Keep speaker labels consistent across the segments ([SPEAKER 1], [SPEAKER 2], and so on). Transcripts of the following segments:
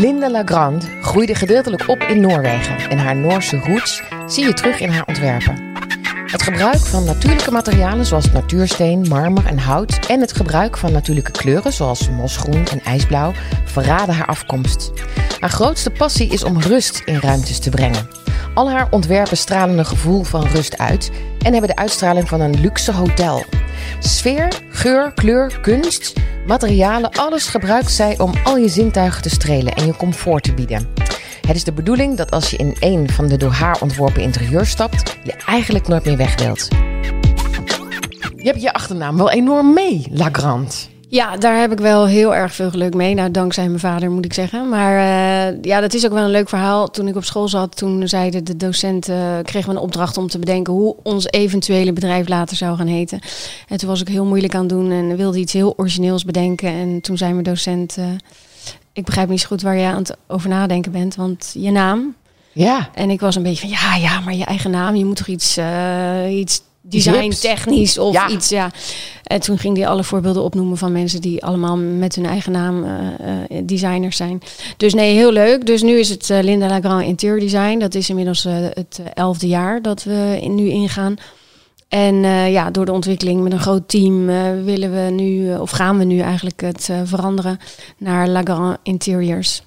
[SPEAKER 1] Linda Lagrand groeide gedeeltelijk op in Noorwegen en haar Noorse roots zie je terug in haar ontwerpen. Het gebruik van natuurlijke materialen zoals natuursteen, marmer en hout en het gebruik van natuurlijke kleuren zoals mosgroen en ijsblauw verraden haar afkomst. Haar grootste passie is om rust in ruimtes te brengen. Al haar ontwerpen stralen een gevoel van rust uit en hebben de uitstraling van een luxe hotel. Sfeer, geur, kleur, kunst, materialen, alles gebruikt zij om al je zintuigen te strelen en je comfort te bieden. Het is de bedoeling dat als je in een van de door haar ontworpen interieurs stapt, je eigenlijk nooit meer weg wilt. Je hebt je achternaam wel enorm mee, Lagrand.
[SPEAKER 2] Ja, daar heb ik wel heel erg veel geluk mee. Nou, dankzij mijn vader moet ik zeggen. Maar uh, ja, dat is ook wel een leuk verhaal. Toen ik op school zat, toen zeiden de docenten, uh, kregen we een opdracht om te bedenken hoe ons eventuele bedrijf later zou gaan heten. En toen was ik heel moeilijk aan het doen en wilde iets heel origineels bedenken. En toen zei mijn docent, uh, ik begrijp niet zo goed waar je aan het over nadenken bent, want je naam.
[SPEAKER 1] Ja.
[SPEAKER 2] En ik was een beetje van, ja, ja, maar je eigen naam, je moet toch iets, iets design technisch of ja. iets. Ja. En toen ging hij alle voorbeelden opnoemen van mensen die allemaal met hun eigen naam uh, uh, designers zijn. Dus nee, heel leuk. Dus nu is het uh, Linda Lagrand Interior Design. Dat is inmiddels het elfde jaar dat we in, nu ingaan. En ja, door de ontwikkeling met een groot team willen we nu, of gaan we nu eigenlijk het veranderen naar Lagrand Interiors.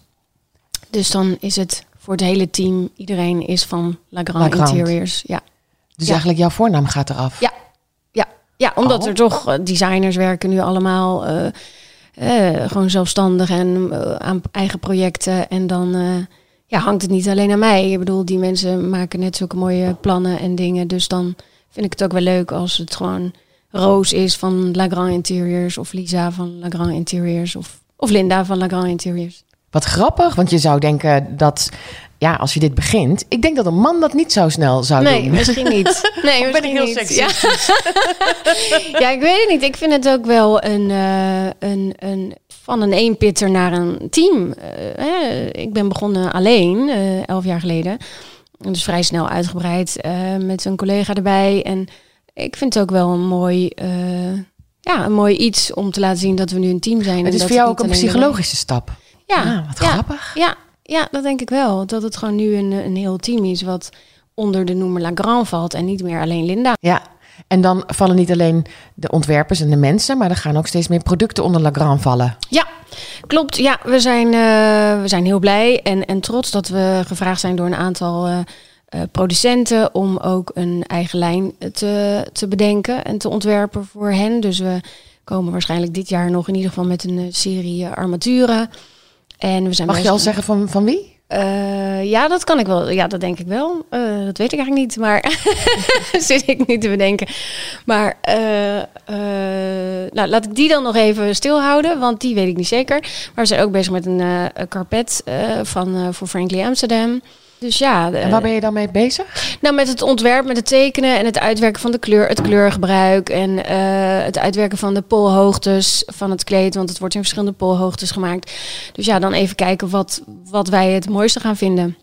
[SPEAKER 2] Dus dan is het voor het hele team, iedereen is van Lagrand, Lagrand. Interiors. Ja.
[SPEAKER 1] Dus ja. eigenlijk jouw voornaam gaat eraf?
[SPEAKER 2] Ja, ja. ja omdat oh. er toch designers werken nu allemaal uh, uh, gewoon zelfstandig en uh, aan eigen projecten. En dan ja, hangt het niet alleen aan mij. Ik bedoel, die mensen maken net zulke mooie plannen en dingen. Dus dan vind ik het ook wel leuk als het gewoon Roos is van Lagrand Interiors. Of Lisa van Lagrand Interiors. Of, of Linda van Lagrand Interiors.
[SPEAKER 1] Wat grappig, want je zou denken dat ja, als je dit begint, ik denk dat een man dat niet zo snel zou
[SPEAKER 2] nee,
[SPEAKER 1] doen.
[SPEAKER 2] misschien niet. Nee,
[SPEAKER 1] ben ik heel
[SPEAKER 2] niet.
[SPEAKER 1] sexy.
[SPEAKER 2] Ja. ja, ik weet het niet. Ik vind het ook wel een, uh, een, een van een eenpitter naar een team. Uh, ik ben begonnen alleen, uh, elf jaar geleden. Dus vrij snel uitgebreid met een collega erbij. En ik vind het ook wel een mooi ja, een mooi iets om te laten zien dat we nu een team zijn.
[SPEAKER 1] Het is voor jou ook een psychologische stap.
[SPEAKER 2] Ja,
[SPEAKER 1] ah, wat
[SPEAKER 2] ja,
[SPEAKER 1] grappig.
[SPEAKER 2] Ja, ja, dat denk ik wel. Dat het gewoon nu een, een heel team is wat onder de noemer Lagrand valt en niet meer alleen Linda.
[SPEAKER 1] Ja, en dan vallen niet alleen de ontwerpers en de mensen, maar er gaan ook steeds meer producten onder Lagrand vallen.
[SPEAKER 2] Ja, klopt. Ja, we zijn, uh, we zijn heel blij en, en trots dat we gevraagd zijn door een aantal uh, producenten om ook een eigen lijn te, te bedenken en te ontwerpen voor hen. Dus we komen waarschijnlijk dit jaar nog in ieder geval met een serie armaturen. En we zijn
[SPEAKER 1] Mag je al zeggen van, van wie?
[SPEAKER 2] Uh, ja, dat kan ik wel. Ja, dat denk ik wel. Uh, dat weet ik eigenlijk niet, maar zit ik niet te bedenken. Maar uh, nou, laat ik die dan nog even stilhouden, want die weet ik niet zeker. Maar we zijn ook bezig met een, een carpet van, voor Frankly Amsterdam. Dus ja.
[SPEAKER 1] En waar ben je dan mee bezig?
[SPEAKER 2] Nou, met het ontwerp, met het tekenen en het uitwerken van de kleur, het kleurgebruik en uh, het uitwerken van de polhoogtes van het kleed, want het wordt in verschillende polhoogtes gemaakt. Dus ja, dan even kijken wat, wat wij het mooiste gaan vinden.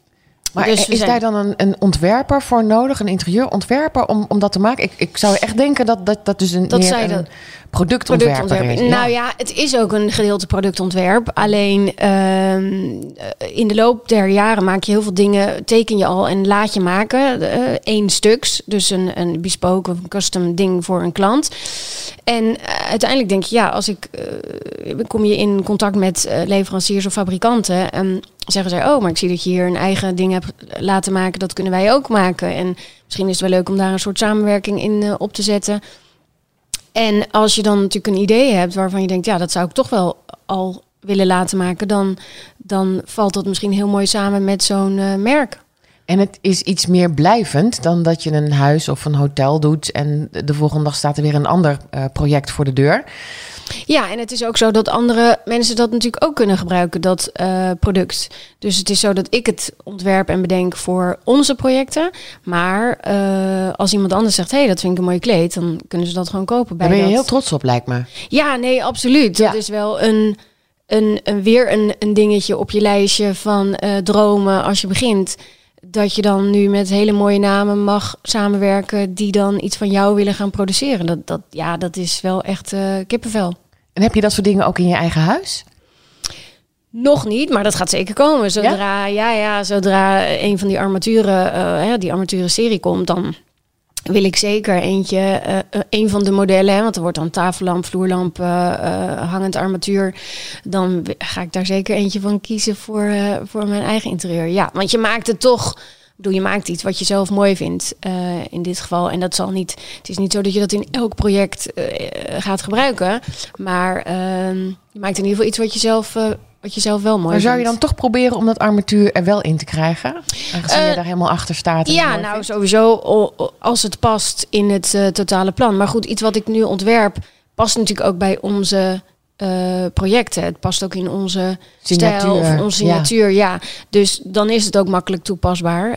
[SPEAKER 1] Maar dus is zijn... daar dan een, een, ontwerper voor nodig, een interieurontwerper, om, om dat te maken? Ik, ik zou echt denken dat dat, dat dus een,
[SPEAKER 2] dat
[SPEAKER 1] meer een productontwerper, productontwerper
[SPEAKER 2] is. Nou ja, het is ook een gedeelte productontwerp. Alleen uh, in de loop der jaren maak je heel veel dingen, teken je al en laat je maken. Uh, één stuks, dus een, een bespoken, een custom ding voor een klant. En uh, uiteindelijk denk je, ja, als ik kom je in contact met leveranciers of fabrikanten. En zeggen zij, oh, maar ik zie dat je hier een eigen ding hebt laten maken. Dat kunnen wij ook maken. En misschien is het wel leuk om daar een soort samenwerking in uh, op te zetten. En als je dan natuurlijk een idee hebt waarvan je denkt, ja, dat zou ik toch wel al willen laten maken, dan, dan valt dat misschien heel mooi samen met zo'n uh, merk.
[SPEAKER 1] En het is iets meer blijvend dan dat je een huis of een hotel doet en de volgende dag staat er weer een ander uh, project voor de deur.
[SPEAKER 2] Ja, en het is ook zo dat andere mensen dat natuurlijk ook kunnen gebruiken, dat uh, product. Dus het is zo dat ik het ontwerp en bedenk voor onze projecten. Maar uh, als iemand anders zegt, hé, hey, dat vind ik een mooi kleed, dan kunnen ze dat gewoon kopen. Bij
[SPEAKER 1] Daar ben je
[SPEAKER 2] dat.
[SPEAKER 1] heel trots op, lijkt me.
[SPEAKER 2] Ja, nee, absoluut. Ja. Dat is wel een, een, een weer een, een dingetje op je lijstje van uh, dromen als je begint dat je dan nu met hele mooie namen mag samenwerken die dan iets van jou willen gaan produceren. Dat, dat, ja, dat is wel echt uh, kippenvel.
[SPEAKER 1] En heb je dat soort dingen ook in je eigen huis?
[SPEAKER 2] Nog niet, maar dat gaat zeker komen. Zodra, ja? ja, zodra een van die armaturen, uh, die armaturen serie komt, dan wil ik zeker eentje, uh, een van de modellen, hè, want er wordt dan tafellamp, vloerlamp, uh, hangend armatuur. Dan ga ik daar zeker eentje van kiezen voor, voor mijn eigen interieur. Ja, want je maakt het toch. Doe, je maakt iets wat je zelf mooi vindt in dit geval. En dat zal niet. Het is niet zo dat je dat in elk project gaat gebruiken. Maar ehm, je maakt in ieder geval iets wat je zelf wat je zelf wel mooi
[SPEAKER 1] Maar zou
[SPEAKER 2] je
[SPEAKER 1] dan toch proberen om dat armatuur er wel in te krijgen? Aangezien uh, je daar helemaal achter staat.
[SPEAKER 2] Ja, nou sowieso als het past in het uh, totale plan. Maar goed, iets wat ik nu ontwerp past natuurlijk ook bij onze uh, projecten. Het past ook in onze signatuur, stijl of onze signatuur. Ja. ja. Dus dan is het ook makkelijk toepasbaar.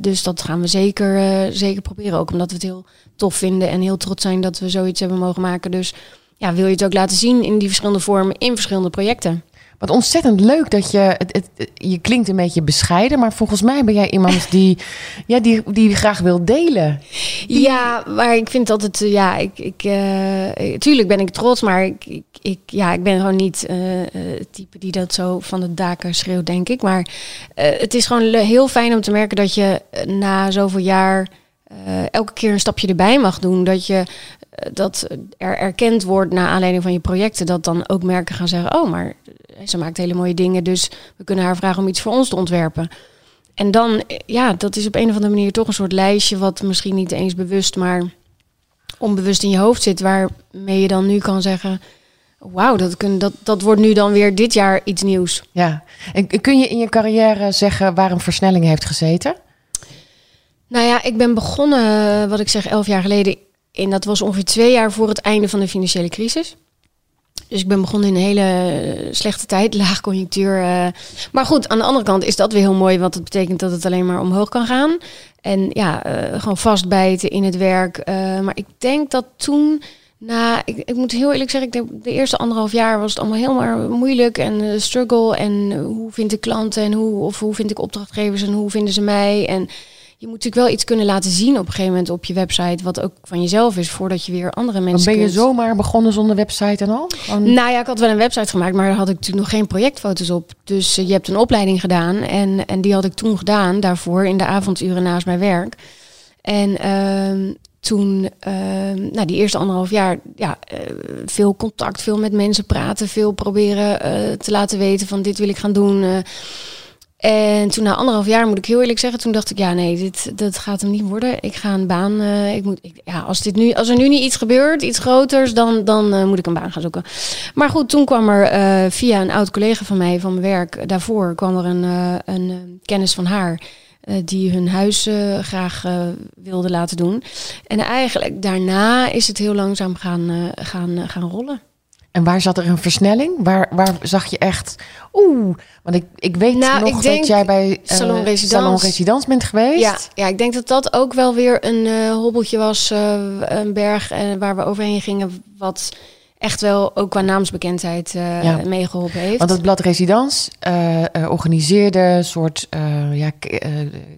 [SPEAKER 2] dus dat gaan we zeker, zeker proberen. Ook omdat we het heel tof vinden en heel trots zijn dat we zoiets hebben mogen maken. Dus ja, wil je het ook laten zien in die verschillende vormen in verschillende projecten.
[SPEAKER 1] Wat ontzettend leuk dat je. Het, het, je klinkt een beetje bescheiden, maar volgens mij ben jij iemand die, ja, die, die graag wil delen.
[SPEAKER 2] Ja, maar ik vind altijd. Ja, ik, ik, uh, tuurlijk ben ik trots, maar ik, ik, ja, ik ben gewoon niet uh, het type die dat zo van de daken schreeuwt, denk ik. Maar uh, het is gewoon heel fijn om te merken dat je na zoveel jaar. elke keer een stapje erbij mag doen. Dat je dat er erkend wordt naar aanleiding van je projecten, dat dan ook merken gaan zeggen: Oh, maar ze maakt hele mooie dingen, dus we kunnen haar vragen om iets voor ons te ontwerpen. En dan, ja, dat is op een of andere manier toch een soort lijstje, wat misschien niet eens bewust, maar onbewust in je hoofd zit, waarmee je dan nu kan zeggen. Wauw, dat, dat, dat wordt nu dan weer dit jaar iets nieuws.
[SPEAKER 1] Ja, en kun je in je carrière zeggen waar een versnelling heeft gezeten?
[SPEAKER 2] Nou ja, ik ben begonnen, wat ik zeg, elf jaar geleden. En dat was ongeveer twee jaar voor het einde van de financiële crisis. Dus ik ben begonnen in een hele eh, slechte tijd, laag conjunctuur. Uh. Maar goed, aan de andere kant is dat weer heel mooi, want het betekent dat het alleen maar omhoog kan gaan. En ja, uh, gewoon vastbijten in het werk. maar ik denk dat toen, na, ik, ik moet heel eerlijk zeggen, ik denk, de eerste anderhalf jaar was het allemaal heel maar moeilijk en struggle. En hoe vind ik klanten en hoe, of hoe vind ik opdrachtgevers en hoe vinden ze mij? En je moet natuurlijk wel iets kunnen laten zien op een gegeven moment op je website, wat ook van jezelf is, voordat je weer andere mensen.
[SPEAKER 1] Dan ben
[SPEAKER 2] je
[SPEAKER 1] zomaar begonnen zonder website en al?
[SPEAKER 2] Nou ja, ik had wel een website gemaakt, maar daar had ik natuurlijk nog geen projectfoto's op. Dus uh, je hebt een opleiding gedaan en, en die had ik toen gedaan, daarvoor in de avonduren naast mijn werk. En uh, toen, uh, nou die eerste anderhalf jaar, ja, uh, veel contact, veel met mensen praten, veel proberen uh, te laten weten van dit wil ik gaan doen. En toen na anderhalf jaar moet ik heel eerlijk zeggen, toen dacht ik, ja nee, dit dat gaat hem niet worden. Ik ga een baan. Uh, ik moet, ik, ja, als, dit nu, als er nu niet iets gebeurt, iets groters, dan, dan uh, moet ik een baan gaan zoeken. Maar goed, toen kwam er uh, via een oud collega van mij van mijn werk, daarvoor kwam er een, een kennis van haar. die hun huis graag wilde laten doen. En eigenlijk daarna is het heel langzaam gaan, gaan, gaan rollen.
[SPEAKER 1] En waar zat er een versnelling? Waar, waar zag je echt... Oeh, want ik, ik weet nou, nog dat jij bij uh, Salon, Residence. bent geweest.
[SPEAKER 2] Ja, ja, ik denk dat dat ook wel weer een uh, hobbeltje was. Uh, een berg waar we overheen gingen. Wat echt wel ook qua naamsbekendheid ja. meegeholpen heeft.
[SPEAKER 1] Want het blad Residence organiseerde soort ja,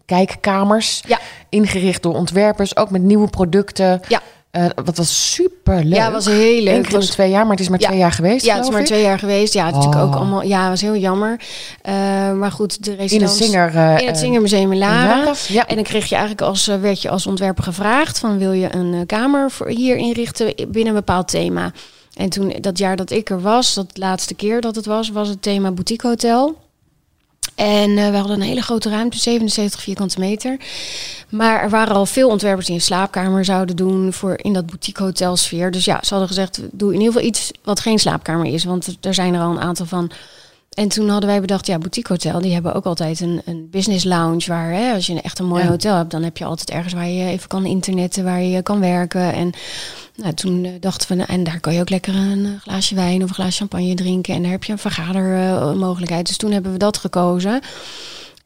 [SPEAKER 1] kijkkamers. Ja. Ingericht door ontwerpers. Ook met nieuwe producten. Ja. Uh, wat was super leuk.
[SPEAKER 2] Ja, was heel leuk.
[SPEAKER 1] Eén was... twee jaar, maar het is maar twee jaar geweest.
[SPEAKER 2] Ja, het is maar twee jaar geweest. Ja, het natuurlijk ook oh. allemaal. Ja, was heel jammer. Uh, maar goed, de
[SPEAKER 1] residence... In. Uh,
[SPEAKER 2] in het Zingermuseum in Laren. Ja. En dan kreeg je eigenlijk als, werd je als ontwerper gevraagd... van wil je een kamer voor hier inrichten binnen een bepaald thema. En toen, dat jaar dat ik er was, dat laatste keer dat het was... was het thema boutique hotel. En uh, we hadden een hele grote ruimte, 77 vierkante meter. Maar er waren al veel ontwerpers die een slaapkamer zouden doen voor in dat boutique hotelsfeer. Dus ja, ze hadden gezegd, doe in ieder geval iets wat geen slaapkamer is. Want er zijn er al een aantal van. En toen hadden wij bedacht, ja, boutique hotel, die hebben ook altijd een, een business lounge. Waar hè, als je echt een mooi hotel hebt, dan heb je altijd ergens waar je even kan internetten, waar je kan werken. En nou, toen uh, dachten we, nou, en daar kan je ook lekker een uh, glaasje wijn of een glaasje champagne drinken. En daar heb je een vergadermogelijkheid. dus toen hebben we dat gekozen.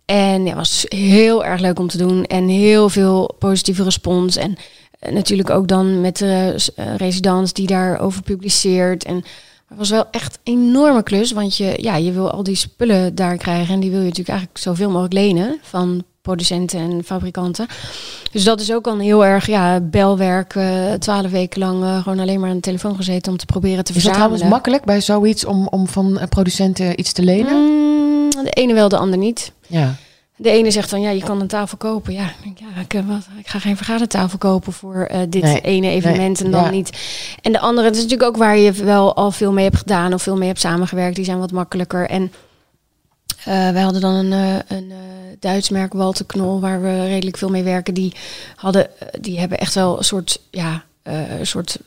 [SPEAKER 2] En ja, was heel erg leuk om te doen. En heel veel positieve respons. En uh, natuurlijk ook dan met de residents die daarover publiceert. En het was wel echt een enorme klus. Want je, ja, je wil al die spullen daar krijgen. En die wil je natuurlijk eigenlijk zoveel mogelijk lenen van producenten en fabrikanten. Dus dat is ook al heel erg ja, belwerk. eh, Twaalf weken lang eh, gewoon alleen maar aan de telefoon gezeten om te proberen te
[SPEAKER 1] Is dat
[SPEAKER 2] verzamelen.
[SPEAKER 1] trouwens makkelijk bij zoiets om, om van producenten iets te lenen?
[SPEAKER 2] Mm, de ene wel, de ander niet.
[SPEAKER 1] Ja.
[SPEAKER 2] De ene zegt dan, ja, je kan een tafel kopen. Ja, ik denk, ja ik, eh, wat, ik ga geen vergadertafel kopen voor eh, dit
[SPEAKER 1] Nee,
[SPEAKER 2] ene evenement
[SPEAKER 1] nee,
[SPEAKER 2] en dan
[SPEAKER 1] ja.
[SPEAKER 2] niet. En de andere, het is natuurlijk ook waar je wel al veel mee hebt gedaan of veel mee hebt samengewerkt. Die zijn wat makkelijker. En eh, wij hadden dan een, eh, een Duits merk, Walter Knol, waar we redelijk veel mee werken. Die, hadden, die hebben echt wel een soort, ja, een soort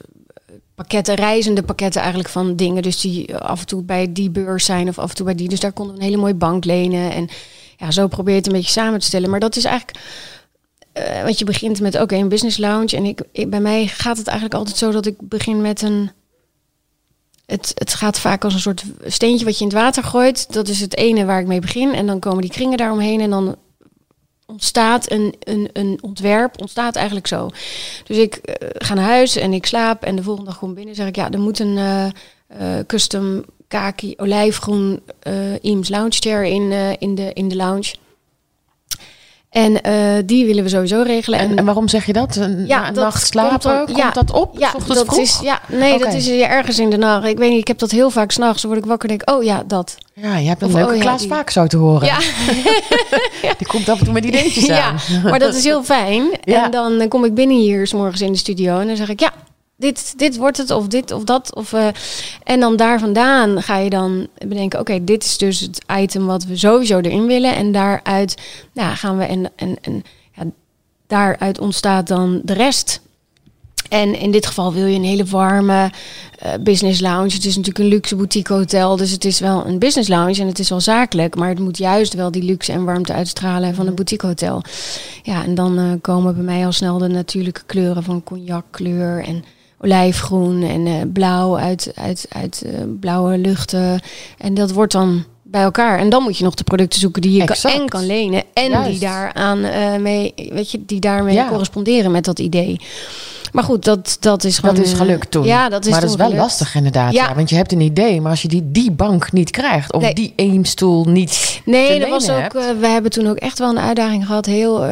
[SPEAKER 2] pakketten, reizende pakketten eigenlijk van dingen. Dus die af en toe bij die beurs zijn of af en toe bij die. Dus daar konden we een hele mooie bank lenen. En ja, zo probeer je het een beetje samen te stellen. Maar dat is eigenlijk. eh want je begint met oké, een business lounge. En ik, ik, bij mij gaat het eigenlijk altijd zo dat ik begin met een. Het, het gaat vaak als een soort steentje wat je in het water gooit. Dat is het ene waar ik mee begin. En dan komen die kringen daaromheen. En dan ontstaat een, een, een ontwerp, ontstaat eigenlijk zo. Dus ik eh, ga naar huis en ik slaap. En de volgende dag kom binnen en zeg ik... ja, er moet een eh, custom kaki olijfgroen eh Eames lounge chair in, eh, in, de, in de lounge. En eh, die willen we sowieso regelen.
[SPEAKER 1] En, en waarom zeg je dat? Een,
[SPEAKER 2] Ja, dat
[SPEAKER 1] nacht slapen?
[SPEAKER 2] komt ja,
[SPEAKER 1] dat op?
[SPEAKER 2] ja, dat
[SPEAKER 1] vroeg?
[SPEAKER 2] is, ja, nee, dat is ergens in de nacht. Ik weet niet, ik heb dat heel vaak s'nachts. Dan word ik wakker en denk, oh ja, dat.
[SPEAKER 1] Ja, je hebt een
[SPEAKER 2] Of,
[SPEAKER 1] leuke
[SPEAKER 2] oh ja,
[SPEAKER 1] Klaas vaak zo te horen.
[SPEAKER 2] Ja,
[SPEAKER 1] Die komt af en toe met ideetjes
[SPEAKER 2] ja,
[SPEAKER 1] aan.
[SPEAKER 2] maar dat is heel fijn.
[SPEAKER 1] Ja.
[SPEAKER 2] En dan kom ik binnen hier s morgens in de studio en dan zeg ik, ja, dit, dit wordt het of dit of dat. Of, eh, en dan daar vandaan ga je dan bedenken, oké, dit is dus het item wat we sowieso erin willen. En daaruit nou, gaan we en, en, en ja, daaruit ontstaat dan de rest. En in dit geval wil je een hele warme eh, business lounge. Het is natuurlijk een luxe boutique hotel, dus het is wel een business lounge en het is wel zakelijk, maar het moet juist wel die luxe en warmte uitstralen van een boutique hotel. Ja, en dan eh, komen bij mij al snel de natuurlijke kleuren van cognackleur en olijfgroen en eh, blauw uit, uit, uit eh, blauwe luchten. En dat wordt dan bij elkaar. En dan moet je nog de producten zoeken die je kan, en kan lenen. En
[SPEAKER 1] Juist.
[SPEAKER 2] die daaraan eh, mee, weet je, die daarmee
[SPEAKER 1] Ja.
[SPEAKER 2] corresponderen met dat idee. Maar goed, dat, dat is gewoon.
[SPEAKER 1] Dat is gelukt toen.
[SPEAKER 2] Ja, dat is
[SPEAKER 1] maar dat is wel
[SPEAKER 2] gelukt.
[SPEAKER 1] lastig inderdaad. Ja.
[SPEAKER 2] Ja.
[SPEAKER 1] want je hebt een idee, maar als je die, die bank niet krijgt... of
[SPEAKER 2] Nee.
[SPEAKER 1] die eemstoel niet
[SPEAKER 2] Nee, dat was ook.
[SPEAKER 1] hebt.
[SPEAKER 2] we hebben toen ook echt wel een uitdaging gehad. Heel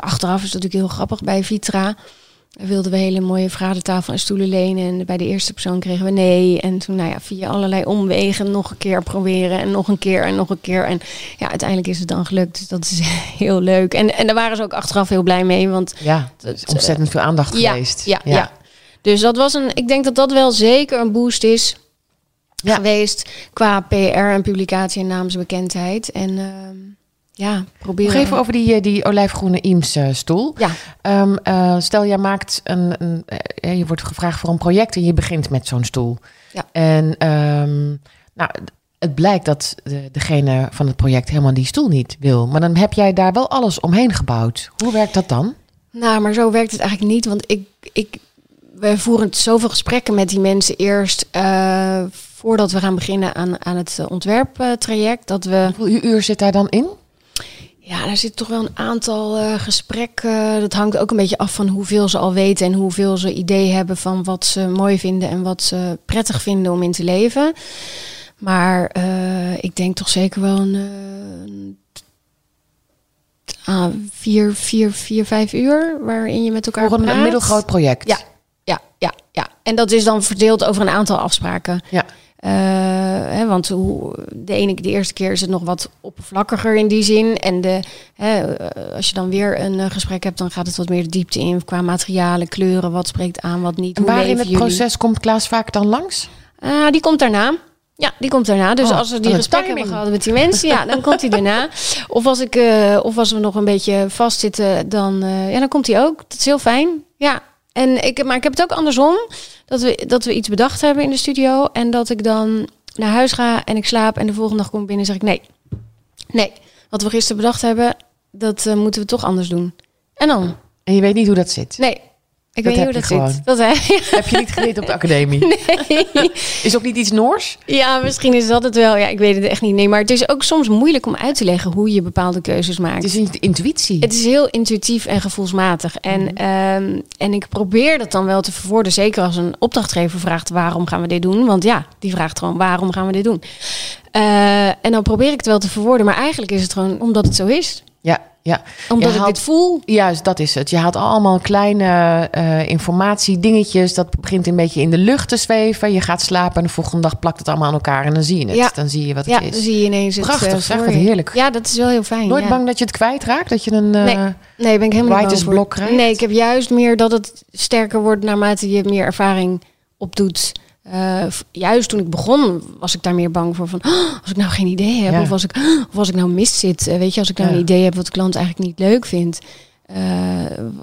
[SPEAKER 2] achteraf is het natuurlijk heel grappig bij Vitra. Wilden we hele mooie vergadertafel en stoelen lenen. En bij de eerste persoon kregen we nee. En toen, nou ja, via allerlei omwegen nog een keer proberen. En nog een keer en nog een keer. En ja, uiteindelijk is het dan gelukt. Dus dat is heel leuk. En, en daar waren ze ook achteraf heel blij mee. Want
[SPEAKER 1] Ja, er is ontzettend veel aandacht
[SPEAKER 2] ja,
[SPEAKER 1] geweest.
[SPEAKER 2] ja, ja. Dus dat was een. Ik denk dat dat wel zeker een boost is
[SPEAKER 1] Ja.
[SPEAKER 2] geweest qua PR en publicatie en naamsbekendheid. En ehm, ja, proberen.
[SPEAKER 1] Nog even over die, eh, die olijfgroene Eames eh, stoel.
[SPEAKER 2] Ja,
[SPEAKER 1] Ehm, eh, stel, jij maakt een, een eh, je wordt gevraagd voor een project en je begint met zo'n stoel.
[SPEAKER 2] Ja.
[SPEAKER 1] En ehm, nou, het blijkt dat de, degene van het project helemaal die stoel niet wil. Maar dan heb jij daar wel alles omheen gebouwd. Hoe werkt dat dan?
[SPEAKER 2] nou, maar zo werkt het eigenlijk niet. Want ik, ik, we voeren zoveel gesprekken met die mensen eerst. voordat we gaan beginnen aan, aan het ontwerptraject. Dat we.
[SPEAKER 1] Hoeveel uur zit daar dan in?
[SPEAKER 2] Ja, daar zit toch wel een aantal eh, gesprekken. Dat hangt ook een beetje af van hoeveel ze al weten en hoeveel ze idee hebben van wat ze mooi vinden en wat ze prettig vinden om in te leven. Maar eh, ik denk toch zeker wel een, ah, vier, vier, vier, vijf uur waarin je met elkaar
[SPEAKER 1] Voor een, een
[SPEAKER 2] praat.
[SPEAKER 1] middelgroot project.
[SPEAKER 2] Ja, ja, ja, ja. En dat is dan verdeeld over een aantal afspraken.
[SPEAKER 1] Ja.
[SPEAKER 2] Eh, hè, want hoe, de, ene, de eerste keer is het nog wat oppervlakkiger in die zin. En de, hè, eh, als je dan weer een eh, gesprek hebt, dan gaat het wat meer de diepte in qua materialen, kleuren, wat spreekt aan, wat niet.
[SPEAKER 1] En waar in het
[SPEAKER 2] jullie?
[SPEAKER 1] proces komt Klaas vaak dan langs?
[SPEAKER 2] Ah, die komt daarna. Ja, die komt daarna. Dus
[SPEAKER 1] Oh,
[SPEAKER 2] als we die gesprekken hebben gehad met die mensen, ja, dan komt hij daarna. Of als, ik, of als we nog een beetje vastzitten, dan, ja, dan komt hij ook. Dat is heel fijn. Ja. En ik, maar ik heb het ook andersom. Dat we, dat we iets bedacht hebben in de studio. En dat ik dan naar huis ga en ik slaap. En de volgende dag kom ik binnen en zeg ik nee. Nee, wat we gisteren bedacht hebben, dat eh, moeten we toch anders doen. En dan?
[SPEAKER 1] En je weet niet hoe dat zit.
[SPEAKER 2] Nee. Ik
[SPEAKER 1] Dat
[SPEAKER 2] weet niet hoe dat zit. Dat?
[SPEAKER 1] Heb je niet geleerd op de academie?
[SPEAKER 2] Nee.
[SPEAKER 1] Is ook niet iets Noors?
[SPEAKER 2] Ja, misschien is dat het wel. Ja, ik weet het echt niet. Nee, maar het is ook soms moeilijk om uit te leggen hoe je bepaalde keuzes maakt.
[SPEAKER 1] Het is niet intuïtie.
[SPEAKER 2] Het is heel intuïtief en gevoelsmatig. En, ehm, en ik probeer dat dan wel te verwoorden. Zeker als een opdrachtgever vraagt waarom gaan we dit doen. Want ja, die vraagt gewoon waarom gaan we dit doen. Eh, en dan probeer ik het wel te verwoorden. Maar eigenlijk is het gewoon omdat het zo is.
[SPEAKER 1] Ja, Ja.
[SPEAKER 2] Omdat
[SPEAKER 1] Je
[SPEAKER 2] ik dit voel.
[SPEAKER 1] Juist, dat is het. Je haalt allemaal kleine eh informatie, dingetjes. Dat begint een beetje in de lucht te zweven. Je gaat slapen en de volgende dag plakt het allemaal aan elkaar en dan zie je het.
[SPEAKER 2] Ja.
[SPEAKER 1] Dan zie je wat
[SPEAKER 2] Ja,
[SPEAKER 1] het
[SPEAKER 2] dan
[SPEAKER 1] is.
[SPEAKER 2] zie je ineens het
[SPEAKER 1] Prachtig,
[SPEAKER 2] eh,
[SPEAKER 1] zeg, wat heerlijk.
[SPEAKER 2] Ja, dat is wel heel fijn.
[SPEAKER 1] Nooit
[SPEAKER 2] ja.
[SPEAKER 1] bang dat je het kwijtraakt? Dat je een... eh,
[SPEAKER 2] Nee. Nee, ben ik helemaal
[SPEAKER 1] Writer's block krijgt?
[SPEAKER 2] Nee, ik heb juist meer dat het sterker wordt naarmate je meer ervaring opdoet. Eh, juist toen ik begon, was ik daar meer bang voor. Van, "Oh, als ik nou geen idee heb,
[SPEAKER 1] Ja.
[SPEAKER 2] of, als ik, of als ik nou mis zit. eh, weet je, als ik nou
[SPEAKER 1] Ja.
[SPEAKER 2] een idee heb wat de klant eigenlijk niet leuk vindt. eh,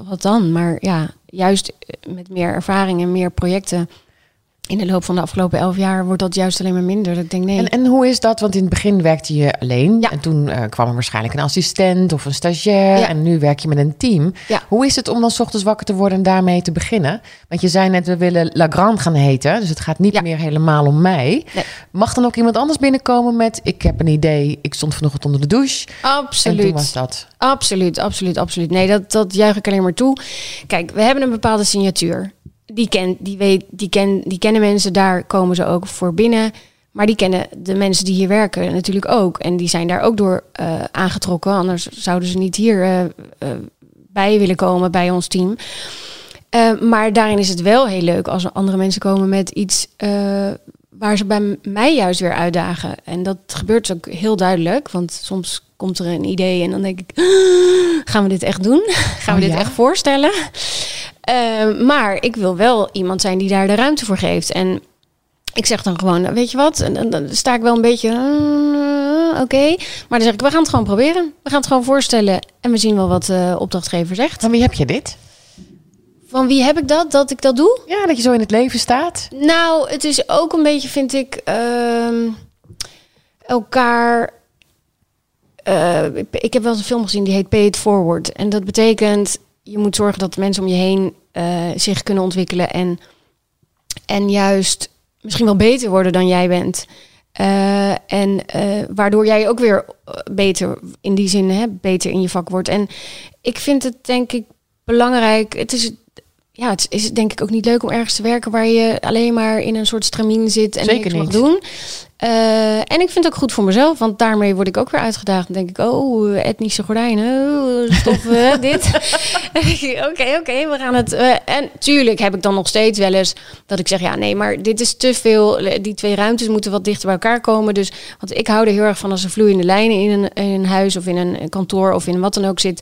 [SPEAKER 2] wat dan? Maar ja, juist met meer ervaring en meer projecten in de loop van de afgelopen elf jaar wordt dat juist alleen maar minder. Dat ik denk, nee.
[SPEAKER 1] En, en hoe is dat? Want in het begin werkte je alleen.
[SPEAKER 2] Ja.
[SPEAKER 1] En toen eh, kwam er waarschijnlijk een assistent of een stagiair.
[SPEAKER 2] Ja.
[SPEAKER 1] En nu werk je met een team.
[SPEAKER 2] Ja.
[SPEAKER 1] Hoe is het om dan 's ochtends wakker te worden en daarmee te beginnen? Want je zei net, we willen La Grande gaan heten. Dus het gaat niet meer helemaal om mij.
[SPEAKER 2] Nee.
[SPEAKER 1] Mag dan ook iemand anders binnenkomen met... ik heb een idee, ik stond vanochtend onder de douche. En
[SPEAKER 2] Absoluut.
[SPEAKER 1] toen was dat.
[SPEAKER 2] Absoluut, absoluut, absoluut. Nee, dat, dat juich ik alleen maar toe. Kijk, we hebben een bepaalde signatuur. Die, ken, die, weet, die, ken, die kennen mensen, daar komen ze ook voor binnen. Maar die kennen de mensen die hier werken natuurlijk ook. En die zijn daar ook door eh, aangetrokken. Anders zouden ze niet hier eh, eh, bij willen komen bij ons team. Maar daarin is het wel heel leuk als er andere mensen komen met iets waar ze bij mij juist weer uitdagen. En dat gebeurt ook heel duidelijk. Want soms komt er een idee en dan denk ik, gaan we dit echt doen? Gaan we
[SPEAKER 1] Oh,
[SPEAKER 2] dit
[SPEAKER 1] ja?
[SPEAKER 2] echt voorstellen? Eh, maar ik wil wel iemand zijn die daar de ruimte voor geeft. En ik zeg dan gewoon, weet je wat? En dan, dan sta ik wel een beetje, eh, oké. Maar dan zeg ik, we gaan het gewoon proberen. We gaan het gewoon voorstellen. En we zien wel wat de opdrachtgever zegt.
[SPEAKER 1] Van wie heb je dit?
[SPEAKER 2] Van wie heb ik dat, dat ik dat doe?
[SPEAKER 1] Ja, dat je zo in het leven staat.
[SPEAKER 2] Nou, het is ook een beetje, vind ik, ehm, elkaar. eh, ik heb wel eens een film gezien die heet Pay It Forward. En dat betekent, je moet zorgen dat mensen om je heen eh, zich kunnen ontwikkelen en, en juist misschien wel beter worden dan jij bent. Eh, en eh, waardoor jij ook weer beter, in die zin, hè, beter in je vak wordt. En ik vind het denk ik belangrijk. Het is, ja, het is denk ik ook niet leuk om ergens te werken waar je alleen maar in een soort stramien zit en
[SPEAKER 1] Zeker
[SPEAKER 2] niks mag
[SPEAKER 1] niet.
[SPEAKER 2] doen. Eh, en ik vind het ook goed voor mezelf, want daarmee word ik ook weer uitgedaagd. Dan denk ik, oh, etnische gordijnen, oh, stoffen, dit. Oké, oké, we gaan het. eh, en tuurlijk heb ik dan nog steeds wel eens dat ik zeg, ja, nee, maar dit is te veel. Die twee ruimtes moeten wat dichter bij elkaar komen. Dus, want ik hou er heel erg van als er vloeiende lijnen in een, in een huis of in een kantoor of in wat dan ook zit.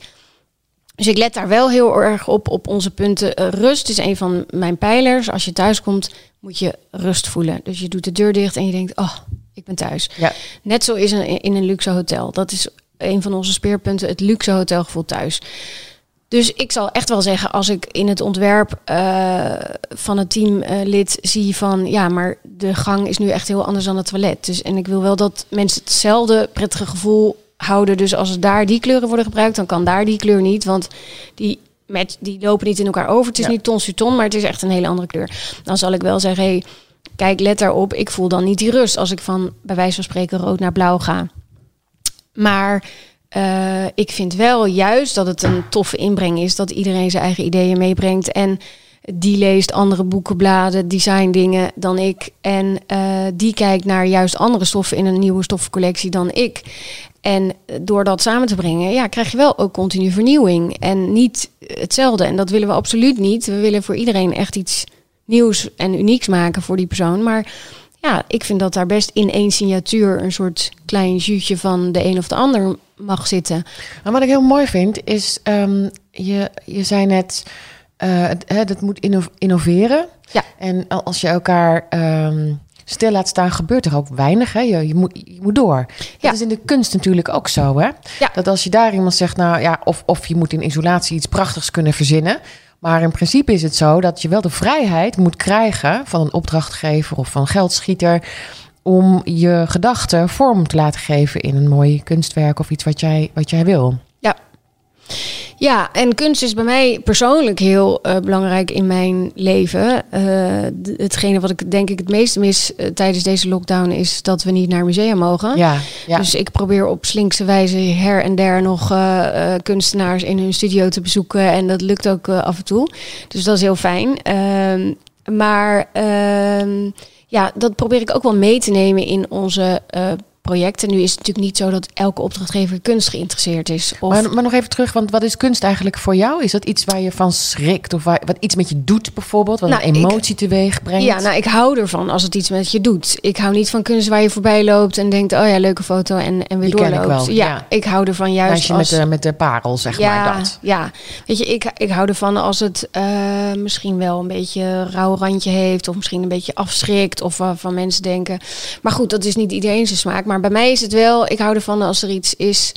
[SPEAKER 2] Dus ik let daar wel heel erg op, op onze punten. Eh, rust is een van mijn pijlers. Als je thuis komt, moet je rust voelen. Dus je doet de deur dicht en je denkt, oh, ik ben thuis.
[SPEAKER 1] Ja.
[SPEAKER 2] Net zo is een, in een luxe hotel. Dat is een van onze speerpunten, het luxe hotelgevoel thuis. Dus ik zal echt wel zeggen, als ik in het ontwerp eh, van het teamlid zie van ja, maar de gang is nu echt heel anders dan het toilet. Dus en ik wil wel dat mensen hetzelfde prettige gevoel houden. Dus als daar die kleuren worden gebruikt, dan kan daar die kleur niet. Want die, met, die lopen niet in elkaar over. Het is
[SPEAKER 1] Ja.
[SPEAKER 2] niet ton sur ton, maar het is echt een hele andere kleur. Dan zal ik wel zeggen, hey, kijk, let daarop. Ik voel dan niet die rust als ik van bij wijze van spreken rood naar blauw ga. Maar eh, ik vind wel juist dat het een toffe inbreng is dat iedereen zijn eigen ideeën meebrengt. En die leest andere boeken, bladen, design dingen dan ik. En eh, die kijkt naar juist andere stoffen in een nieuwe stoffencollectie dan ik. En door dat samen te brengen, ja, krijg je wel ook continu vernieuwing. En niet hetzelfde. En dat willen we absoluut niet. We willen voor iedereen echt iets nieuws en unieks maken voor die persoon. Maar ja, ik vind dat daar best in één signatuur een soort klein juutje van de een of de ander mag zitten.
[SPEAKER 1] Maar wat ik heel mooi vind, is um, je, je zei net, uh, het, hè, dat moet inno innoveren.
[SPEAKER 2] Ja.
[SPEAKER 1] En als je elkaar um, stil laat staan, gebeurt er ook weinig. Hè? Je, je, moet, je moet door. Dat is in de kunst natuurlijk ook zo. Hè?
[SPEAKER 2] Ja.
[SPEAKER 1] Dat als je daar iemand zegt, nou ja, of, of je moet in isolatie iets prachtigs kunnen verzinnen. Maar in principe is het zo dat je wel de vrijheid moet krijgen van een opdrachtgever of van geldschieter. Om je gedachten vorm te laten geven in een mooi kunstwerk of iets wat jij, wat jij wil.
[SPEAKER 2] Ja. En kunst is bij mij persoonlijk heel uh, belangrijk in mijn leven. Uh, hetgene wat ik denk ik het meeste mis uh, tijdens deze lockdown is dat we niet naar musea mogen.
[SPEAKER 1] Ja, ja.
[SPEAKER 2] Dus ik probeer op slinkse wijze her en der nog kunstenaars in hun studio te bezoeken. En dat lukt ook af en toe. Dus dat is heel fijn. Uh, maar ja, dat probeer ik ook wel mee te nemen in onze projecten. Nu is het natuurlijk niet zo dat elke opdrachtgever kunst geïnteresseerd is. Of...
[SPEAKER 1] Maar, maar nog even terug, want wat is kunst eigenlijk voor jou? Is dat iets waar je van schrikt of waar, wat iets met je doet bijvoorbeeld? Wat
[SPEAKER 2] Nou,
[SPEAKER 1] een
[SPEAKER 2] ik-
[SPEAKER 1] emotie teweeg brengt?
[SPEAKER 2] Ja, nou, ik hou ervan als het iets met je doet. Ik hou niet van kunst waar je voorbij loopt en denkt, oh ja, leuke foto en, en weer
[SPEAKER 1] Die ken ik
[SPEAKER 2] doorloopt.
[SPEAKER 1] wel,
[SPEAKER 2] ja,
[SPEAKER 1] ja.
[SPEAKER 2] ik hou ervan juist
[SPEAKER 1] Meisje
[SPEAKER 2] als...
[SPEAKER 1] met, de, met de parel, zeg
[SPEAKER 2] ja,
[SPEAKER 1] maar dat.
[SPEAKER 2] ja, weet je, ik, ik hou ervan als het eh, misschien wel een beetje rauw randje heeft, of misschien een beetje afschrikt, of waarvan mensen denken. Maar goed, dat is niet iedereen zijn smaak. Maar bij mij is het wel, ik hou ervan als er iets is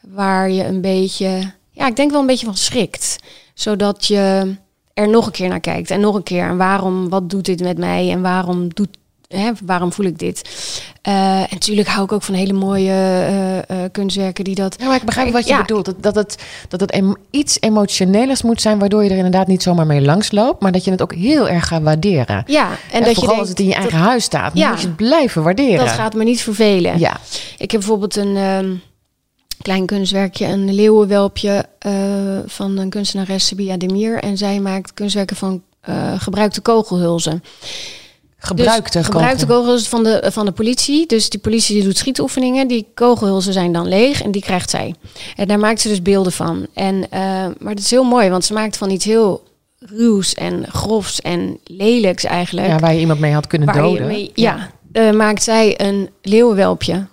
[SPEAKER 2] waar je een beetje, ja, ik denk wel een beetje van schrikt, zodat je er nog een keer naar kijkt en nog een keer. En waarom, wat doet dit met mij en waarom doet Hè, waarom voel ik dit? Eh, en natuurlijk hou ik ook van hele mooie eh, eh, kunstwerken die dat
[SPEAKER 1] Ja, maar ik begrijp wat je
[SPEAKER 2] Ja.
[SPEAKER 1] bedoelt. Dat, dat het, dat het em- iets emotionelers moet zijn, waardoor je er inderdaad niet zomaar mee langs loopt, maar dat je het ook heel erg gaat waarderen.
[SPEAKER 2] Ja, en
[SPEAKER 1] En
[SPEAKER 2] dat je
[SPEAKER 1] vooral
[SPEAKER 2] denkt,
[SPEAKER 1] als het in je eigen
[SPEAKER 2] dat,
[SPEAKER 1] huis staat,
[SPEAKER 2] Ja.
[SPEAKER 1] moet je het blijven waarderen.
[SPEAKER 2] dat gaat me niet vervelen.
[SPEAKER 1] Ja,
[SPEAKER 2] Ik heb bijvoorbeeld een ehm, klein kunstwerkje, een leeuwenwelpje van een kunstenares, Sabia Demir. En zij maakt kunstwerken van gebruikte kogelhulzen.
[SPEAKER 1] Gebruikte
[SPEAKER 2] dus, gebruikte kogelhulzen van de, van de politie. Dus die politie die doet schietoefeningen. Die kogelhulzen zijn dan leeg en die krijgt zij. En daar maakt ze dus beelden van. En, eh, maar dat is heel mooi, want ze maakt van iets heel ruws en grofs en lelijks eigenlijk.
[SPEAKER 1] Ja, waar je iemand mee had kunnen doden.
[SPEAKER 2] mee- ja, eh, maakt zij een leeuwenwelpje.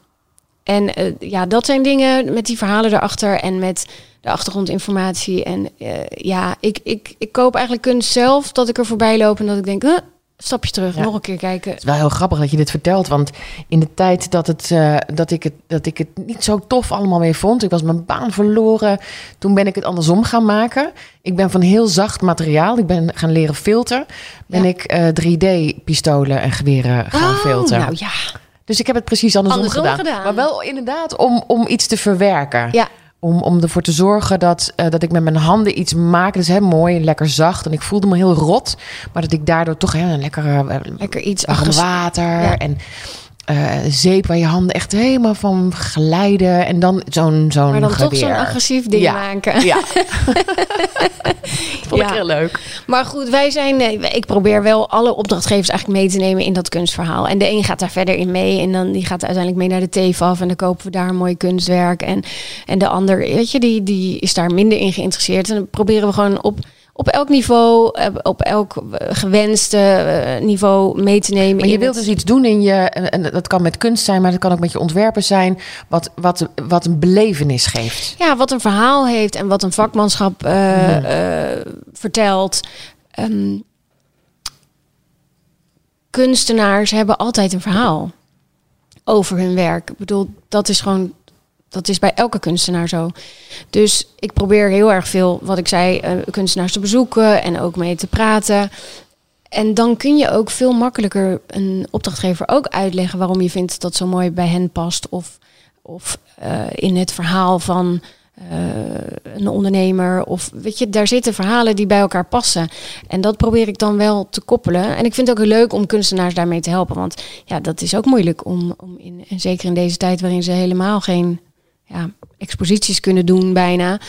[SPEAKER 2] En eh, ja, dat zijn dingen met die verhalen erachter en met de achtergrondinformatie. En ja, ik, ik, ik koop eigenlijk kunst zelf dat ik er voorbij loop en dat ik denk, huh, stapje terug,
[SPEAKER 1] Ja.
[SPEAKER 2] nog een keer kijken.
[SPEAKER 1] Het is wel heel grappig dat je dit vertelt, want in de tijd dat, het, eh, dat, ik het, dat ik het niet zo tof allemaal meer vond, ik was mijn baan verloren, toen ben ik het andersom gaan maken. Ik ben van heel zacht materiaal, ik ben gaan leren filter, ben
[SPEAKER 2] Ja.
[SPEAKER 1] ik eh 3D-pistolen en geweren gaan
[SPEAKER 2] Oh,
[SPEAKER 1] filteren.
[SPEAKER 2] Nou ja,
[SPEAKER 1] Dus ik heb het precies andersom,
[SPEAKER 2] Andersom
[SPEAKER 1] gedaan.
[SPEAKER 2] gedaan.
[SPEAKER 1] Maar wel inderdaad om, om iets te verwerken.
[SPEAKER 2] ja,
[SPEAKER 1] Om, om ervoor te zorgen dat, eh, dat ik met mijn handen iets maak. Is heel mooi, lekker zacht. En ik voelde me heel rot. Maar dat ik daardoor toch heel een lekkere eh,
[SPEAKER 2] lekker iets agressief.
[SPEAKER 1] water
[SPEAKER 2] Ja.
[SPEAKER 1] en eh, zeep waar je handen echt helemaal van glijden. En dan zo'n zo'n
[SPEAKER 2] Maar dan toch zo'n agressief ding
[SPEAKER 1] Ja.
[SPEAKER 2] maken.
[SPEAKER 1] Ja. vond ik
[SPEAKER 2] Ja.
[SPEAKER 1] heel leuk.
[SPEAKER 2] Maar goed, wij zijn. eh, Ik probeer wel alle opdrachtgevers eigenlijk mee te nemen in dat kunstverhaal. En de een gaat daar verder in mee. En dan die gaat uiteindelijk mee naar de TFAF. En dan kopen we daar een mooi kunstwerk. En, en de ander, weet je, die, die is daar minder in geïnteresseerd. En dan proberen we gewoon op, op elk niveau, eh, op elk eh, gewenste eh, niveau mee te nemen.
[SPEAKER 1] Maar je wilt
[SPEAKER 2] het-
[SPEAKER 1] dus iets doen in je, en dat kan met kunst zijn, maar dat kan ook met je ontwerpen zijn, wat, wat, wat een belevenis geeft.
[SPEAKER 2] Ja, wat een verhaal heeft en wat een vakmanschap eh, vertelt. Ehm, kunstenaars hebben altijd een verhaal over hun werk. Ik bedoel, dat is gewoon, dat is bij elke kunstenaar zo. Dus ik probeer heel erg veel, wat ik zei, eh, kunstenaars te bezoeken en ook mee te praten. En dan kun je ook veel makkelijker een opdrachtgever ook uitleggen waarom je vindt dat zo mooi bij hen past. Of, of eh, in het verhaal van eh, een ondernemer. Of weet je, daar zitten verhalen die bij elkaar passen. En dat probeer ik dan wel te koppelen. En ik vind het ook leuk om kunstenaars daarmee te helpen. Want ja, dat is ook moeilijk om, om in, en zeker in deze tijd waarin ze helemaal geen ja, exposities kunnen doen bijna.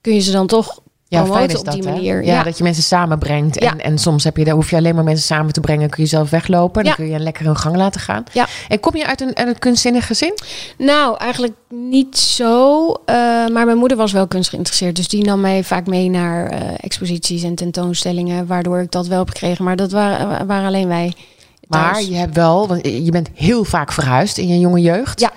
[SPEAKER 2] Kun je ze dan toch
[SPEAKER 1] Ja, fijn is
[SPEAKER 2] op
[SPEAKER 1] dat,
[SPEAKER 2] die manier.
[SPEAKER 1] Ja, dat je mensen samenbrengt. En,
[SPEAKER 2] Ja.
[SPEAKER 1] en soms heb je, daar hoef je alleen maar mensen samen te brengen. Kun je zelf weglopen. Dan
[SPEAKER 2] Ja.
[SPEAKER 1] kun je lekker hun gang laten gaan.
[SPEAKER 2] Ja.
[SPEAKER 1] En kom je uit een, uit een kunstzinnig gezin?
[SPEAKER 2] Nou, eigenlijk niet zo. eh, maar mijn moeder was wel kunst geïnteresseerd. Dus die nam mij vaak mee naar eh, exposities en tentoonstellingen. Waardoor ik dat wel heb gekregen. Maar dat waren, waren alleen wij.
[SPEAKER 1] Maar je hebt wel, want je bent heel vaak verhuisd in je jonge jeugd.
[SPEAKER 2] Ja.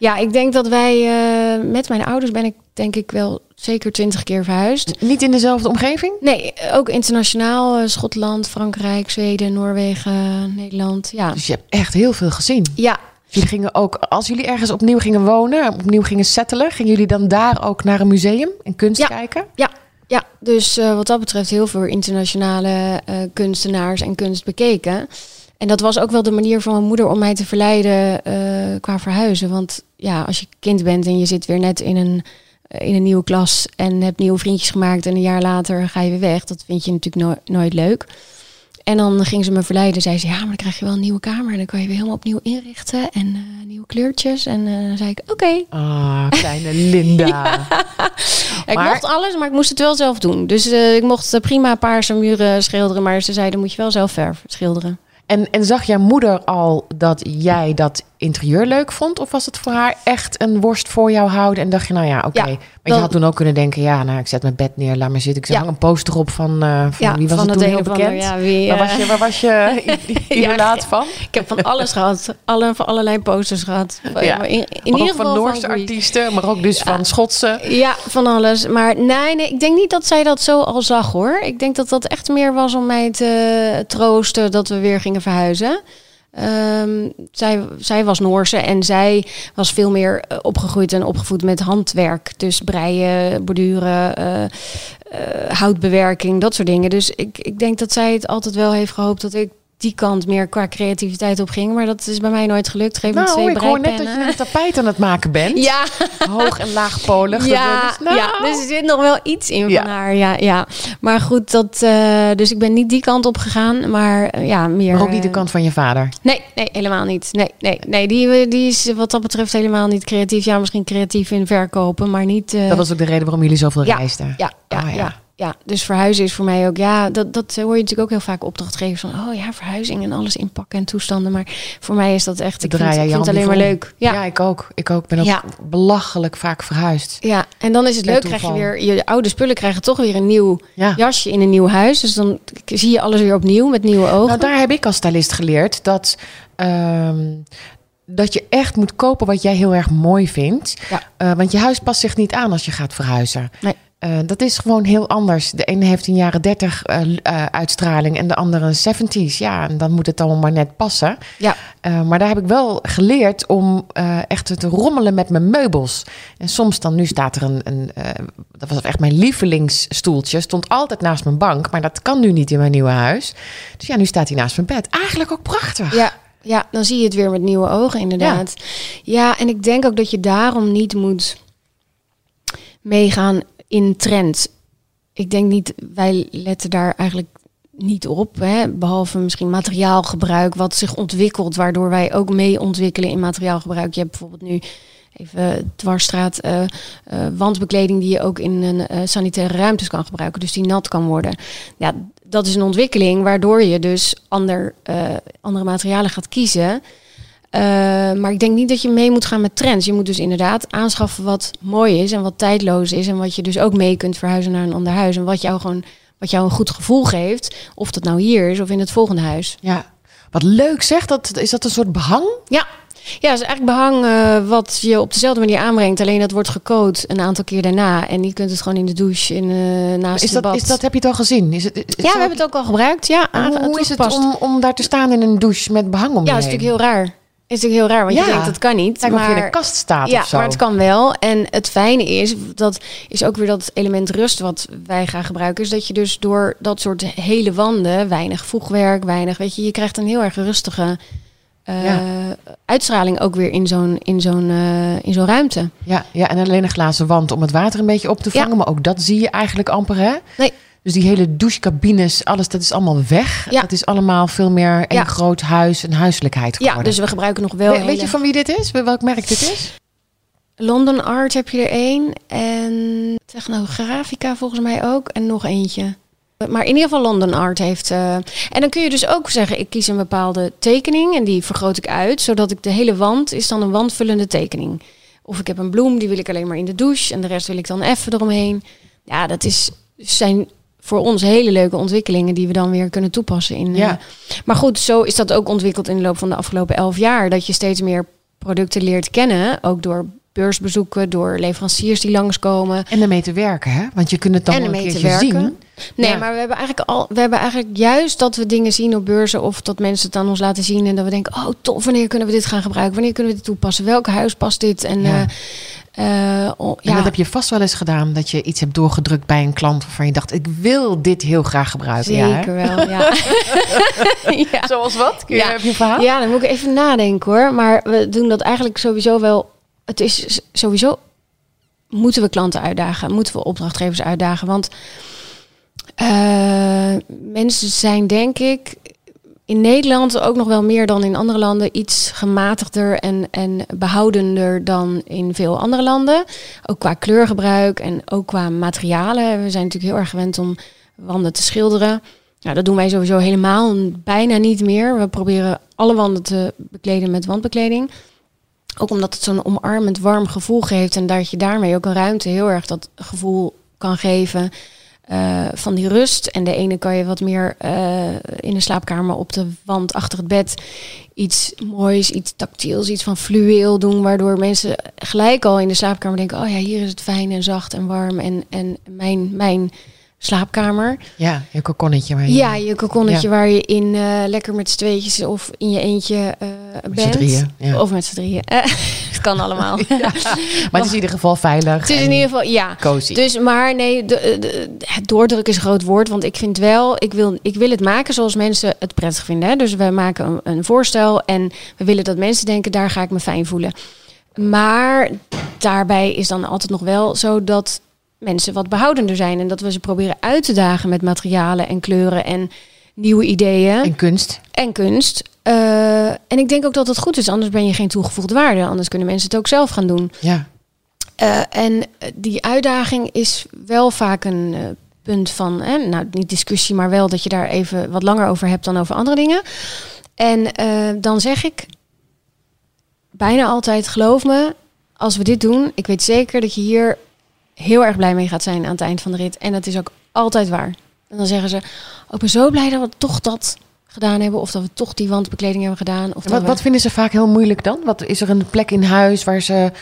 [SPEAKER 2] Ja, ik denk dat wij eh, met mijn ouders ben ik denk ik wel zeker twintig keer verhuisd.
[SPEAKER 1] Niet in dezelfde omgeving?
[SPEAKER 2] Nee, ook internationaal. eh, Schotland, Frankrijk, Zweden, Noorwegen, Nederland. Ja.
[SPEAKER 1] Dus je hebt echt heel veel gezien.
[SPEAKER 2] Ja,
[SPEAKER 1] Jullie gingen ook, als jullie ergens opnieuw gingen wonen, opnieuw gingen settelen, gingen jullie dan daar ook naar een museum en kunst
[SPEAKER 2] Ja.
[SPEAKER 1] kijken?
[SPEAKER 2] Ja, dus eh, wat dat betreft heel veel internationale kunstenaars en kunst bekeken. En dat was ook wel de manier van mijn moeder om mij te verleiden eh, qua verhuizen. Want ja, als je kind bent en je zit weer net in een, eh, in een nieuwe klas en hebt nieuwe vriendjes gemaakt en een jaar later ga je weer weg, dat vind je natuurlijk no- nooit leuk. En dan ging ze me verleiden. Zei ze, ja, maar dan krijg je wel een nieuwe kamer. En dan kan je weer helemaal opnieuw inrichten. En eh, nieuwe kleurtjes. En dan zei ik, oké.
[SPEAKER 1] Ah, kleine Linda.
[SPEAKER 2] Ja, ik mocht alles, maar ik moest het wel zelf doen. Dus ik mocht prima paarse muren schilderen. Maar ze zeiden, moet je wel zelf verf schilderen.
[SPEAKER 1] En, en zag jouw moeder al dat jij dat interieur leuk vond? Of was het voor haar echt een worst voor jou houden? En dacht je, nou ja, oké.
[SPEAKER 2] Ja,
[SPEAKER 1] maar je had toen ook kunnen denken, ja, nou, ik zet mijn bed neer, laat maar zitten. Ik zet
[SPEAKER 2] Ja.
[SPEAKER 1] een poster op van, eh, van
[SPEAKER 2] ja,
[SPEAKER 1] wie was
[SPEAKER 2] van
[SPEAKER 1] het toen heel bekend?
[SPEAKER 2] ander, ja, wie,
[SPEAKER 1] Waar
[SPEAKER 2] eh,
[SPEAKER 1] was je, waar was je van?
[SPEAKER 2] Ik heb van alles gehad. Alle, van allerlei posters gehad.
[SPEAKER 1] Ja.
[SPEAKER 2] In, ieder geval
[SPEAKER 1] van Noorse artiesten, maar ook dus van Schotse.
[SPEAKER 2] Ja, van alles. Maar nee, nee, ik denk niet dat zij dat zo al zag hoor. Ik denk dat dat echt meer was om mij te troosten dat we weer gingen verhuizen. Ehm, zij, zij was Noorse en zij was veel meer eh, opgegroeid en opgevoed met handwerk. Dus breien, borduren, eh, eh, houtbewerking, dat soort dingen. Dus ik, ik denk dat zij het altijd wel heeft gehoopt dat ik die kant meer qua creativiteit op ging. Maar dat is bij mij nooit gelukt. Geef me twee
[SPEAKER 1] Nou, ik hoor net dat je een tapijt aan het maken bent.
[SPEAKER 2] Ja,
[SPEAKER 1] Hoog en laagpolig.
[SPEAKER 2] ja,
[SPEAKER 1] Dus, nou,
[SPEAKER 2] ja, dus er zit nog wel iets in
[SPEAKER 1] Ja.
[SPEAKER 2] van haar. Ja, ja. Maar goed, dat, eh, dus ik ben niet die kant op gegaan, maar eh, ja, meer.
[SPEAKER 1] maar ook niet de
[SPEAKER 2] eh,
[SPEAKER 1] kant van je vader.
[SPEAKER 2] Nee, nee, helemaal niet. Nee, nee, nee die, die is wat dat betreft helemaal niet creatief. Ja, misschien creatief in verkopen, maar niet.
[SPEAKER 1] Dat was ook de reden waarom jullie zoveel
[SPEAKER 2] ja,
[SPEAKER 1] reisden.
[SPEAKER 2] ja, ja, ja.
[SPEAKER 1] ja.
[SPEAKER 2] Ja. dus verhuizen is voor mij ook, ja, dat, dat hoor je natuurlijk ook heel vaak opdrachtgevers van, oh ja, verhuizing en alles inpakken en toestanden. Maar voor mij is dat echt, ik
[SPEAKER 1] Draai
[SPEAKER 2] vind,
[SPEAKER 1] je
[SPEAKER 2] het alleen maar leuk.
[SPEAKER 1] Ja.
[SPEAKER 2] Ja.
[SPEAKER 1] ik ook. Ik ook. ben ook
[SPEAKER 2] Ja.
[SPEAKER 1] belachelijk vaak verhuisd.
[SPEAKER 2] Ja, en dan is het leuk, krijg je weer, je oude spullen krijgen toch weer een nieuw
[SPEAKER 1] Ja.
[SPEAKER 2] jasje in een nieuw huis. Dus dan zie je alles weer opnieuw met nieuwe ogen.
[SPEAKER 1] Nou, daar heb ik als stylist geleerd dat, ehm, dat je echt moet kopen wat jij heel erg mooi vindt.
[SPEAKER 2] Ja.
[SPEAKER 1] Eh, want je huis past zich niet aan als je gaat verhuizen.
[SPEAKER 2] Nee.
[SPEAKER 1] Eh, dat is gewoon heel anders. De ene heeft een jaren 30 eh, eh, uitstraling en de andere een 70s. Ja, en dan moet het allemaal maar net passen.
[SPEAKER 2] Ja.
[SPEAKER 1] Maar daar heb ik wel geleerd om echt te rommelen met mijn meubels. En soms dan, nu staat er een, een dat was echt mijn lievelingsstoeltje, stond altijd naast mijn bank. Maar dat kan nu niet in mijn nieuwe huis. Dus ja, nu staat hij naast mijn bed. Eigenlijk ook prachtig.
[SPEAKER 2] Ja, ja, dan zie je het weer met nieuwe ogen, inderdaad. Ja. en ik denk ook dat je daarom niet moet meegaan in trends. Ik denk niet, wij letten daar eigenlijk niet op. Hè? Behalve misschien materiaalgebruik, wat zich ontwikkelt, waardoor wij ook mee ontwikkelen in materiaalgebruik. Je hebt bijvoorbeeld nu even dwarsstraat eh, eh, wandbekleding die je ook in een eh, sanitaire ruimtes kan gebruiken, dus die nat kan worden. Ja, dat is een ontwikkeling waardoor je dus ander, andere materialen gaat kiezen. Eh, maar ik denk niet dat je mee moet gaan met trends. Je moet dus inderdaad aanschaffen wat mooi is en wat tijdloos is. En wat je dus ook mee kunt verhuizen naar een ander huis. En wat jou gewoon wat jou een goed gevoel geeft. Of dat nou hier is of in het volgende huis.
[SPEAKER 1] Ja. Wat leuk zeg, dat, is dat een soort behang?
[SPEAKER 2] Ja. Ja, het is eigenlijk behang eh, wat je op dezelfde manier aanbrengt. Alleen dat wordt gecoat een aantal keer daarna. En je kunt het gewoon in de douche in, eh, naast
[SPEAKER 1] Is
[SPEAKER 2] het
[SPEAKER 1] dat,
[SPEAKER 2] bad.
[SPEAKER 1] is dat, heb je het al gezien? Is het, is
[SPEAKER 2] ja, we
[SPEAKER 1] is
[SPEAKER 2] natuurlijk heel raar. Want
[SPEAKER 1] Ja.
[SPEAKER 2] je denkt dat kan niet.
[SPEAKER 1] Of je in
[SPEAKER 2] maar
[SPEAKER 1] een kast staat
[SPEAKER 2] ja,
[SPEAKER 1] of zo.
[SPEAKER 2] maar het kan wel. En het fijne is, dat is ook weer dat element rust wat wij gaan gebruiken, is dat je dus door dat soort hele wanden, weinig voegwerk, weinig, weet je, je krijgt een heel erg rustige eh,
[SPEAKER 1] Ja.
[SPEAKER 2] uitstraling ook weer in zo'n in zo'n eh, in zo'n ruimte.
[SPEAKER 1] Ja, ja, en alleen een glazen wand om het water een beetje op te
[SPEAKER 2] Ja.
[SPEAKER 1] vangen. Maar ook dat zie je eigenlijk amper, hè?
[SPEAKER 2] Nee.
[SPEAKER 1] Dus die hele douchecabines, alles, dat is allemaal weg.
[SPEAKER 2] Ja.
[SPEAKER 1] Het is allemaal veel meer een
[SPEAKER 2] Ja.
[SPEAKER 1] groot huis, een huiselijkheid
[SPEAKER 2] Ja,
[SPEAKER 1] geworden.
[SPEAKER 2] dus we gebruiken nog wel.
[SPEAKER 1] We- weet je van wie dit is? Welk merk dit is?
[SPEAKER 2] London Art heb je er één en Technografica volgens mij ook en nog eentje. Maar in ieder geval London Art heeft. eh, en dan kun je dus ook zeggen: ik kies een bepaalde tekening en die vergroot ik uit, zodat ik de hele wand is dan een wandvullende tekening. Of ik heb een bloem, die wil ik alleen maar in de douche en de rest wil ik dan even eromheen. Ja, dat is, zijn voor ons hele leuke ontwikkelingen die we dan weer kunnen toepassen in.
[SPEAKER 1] Ja.
[SPEAKER 2] eh, maar goed, zo is dat ook ontwikkeld in de loop van de afgelopen elf jaar. Dat je steeds meer producten leert kennen, ook door beursbezoeken, door leveranciers die langskomen.
[SPEAKER 1] En ermee te werken, hè? Want je kunt het dan
[SPEAKER 2] En
[SPEAKER 1] een keertje
[SPEAKER 2] werken.
[SPEAKER 1] zien.
[SPEAKER 2] Nee,
[SPEAKER 1] Ja.
[SPEAKER 2] maar we hebben eigenlijk al, we hebben eigenlijk juist dat we dingen zien op beurzen of dat mensen het aan ons laten zien en dat we denken, oh tof, wanneer kunnen we dit gaan gebruiken? Wanneer kunnen we dit toepassen? Welk huis past dit? En
[SPEAKER 1] Ja.
[SPEAKER 2] eh, eh, oh,
[SPEAKER 1] En
[SPEAKER 2] ja,
[SPEAKER 1] dat heb je vast wel eens gedaan, dat je iets hebt doorgedrukt bij een klant waarvan je dacht, ik wil dit heel graag gebruiken. Ja,
[SPEAKER 2] zeker wel. Ja. ja.
[SPEAKER 1] Zoals wat? Kun je,
[SPEAKER 2] Ja.
[SPEAKER 1] Heb je een verhaal?
[SPEAKER 2] Ja, dan moet ik even nadenken hoor. Maar we doen dat eigenlijk sowieso wel. Het is sowieso. Moeten we klanten uitdagen? Moeten we opdrachtgevers uitdagen? Want eh, mensen zijn, denk ik, in Nederland ook nog wel meer dan in andere landen iets gematigder en, en behoudender dan in veel andere landen. Ook qua kleurgebruik en ook qua materialen. We zijn natuurlijk heel erg gewend om wanden te schilderen. Nou, dat doen wij sowieso helemaal bijna niet meer. We proberen alle wanden te bekleden met wandbekleding. Ook omdat het zo'n omarmend warm gevoel geeft en dat je daarmee ook een ruimte heel erg dat gevoel kan geven uh, van die rust. En de ene kan je wat meer uh, in de slaapkamer op de wand achter het bed iets moois, iets tactiels, iets van fluweel doen, waardoor mensen gelijk al in de slaapkamer denken: oh ja, hier is het fijn en zacht en warm en en mijn mijn slaapkamer.
[SPEAKER 1] Ja, je kokonnetje waar je...
[SPEAKER 2] Ja, je kokonnetje waar je in uh, lekker met z'n tweetjes of in je eentje uh, bent.
[SPEAKER 1] Drieën, ja.
[SPEAKER 2] Of met z'n drieën. het kan allemaal.
[SPEAKER 1] ja. Maar het is in ieder geval veilig.
[SPEAKER 2] Het is in ieder geval, ja.
[SPEAKER 1] Cozy.
[SPEAKER 2] Dus, maar nee, de, de, het doordruk is een groot woord. Want ik vind wel, ik wil, ik wil het maken zoals mensen het prettig vinden. Hè? Dus we maken een, een voorstel en we willen dat mensen denken, daar ga ik me fijn voelen. Maar daarbij is dan altijd nog wel zo dat mensen wat behoudender zijn. En dat we ze proberen uit te dagen met materialen en kleuren en nieuwe ideeën.
[SPEAKER 1] En kunst.
[SPEAKER 2] En kunst. Uh, en ik denk ook dat dat goed is, anders ben je geen toegevoegde waarde. Anders kunnen mensen het ook zelf gaan doen.
[SPEAKER 1] Ja.
[SPEAKER 2] Uh, en die uitdaging is wel vaak een uh, punt van, hè, nou niet discussie, maar wel dat je daar even wat langer over hebt dan over andere dingen. En dan zeg ik bijna altijd, geloof me, als we dit doen, ik weet zeker dat je hier heel erg blij mee gaat zijn aan het eind van de rit. En dat is ook altijd waar. En dan zeggen ze, oh, ik ben zo blij dat we toch dat gedaan hebben. Of dat we toch die wandbekleding hebben gedaan. Of
[SPEAKER 1] wat,
[SPEAKER 2] we...
[SPEAKER 1] wat vinden ze vaak heel moeilijk dan? Wat, is er een plek in huis waar, ze,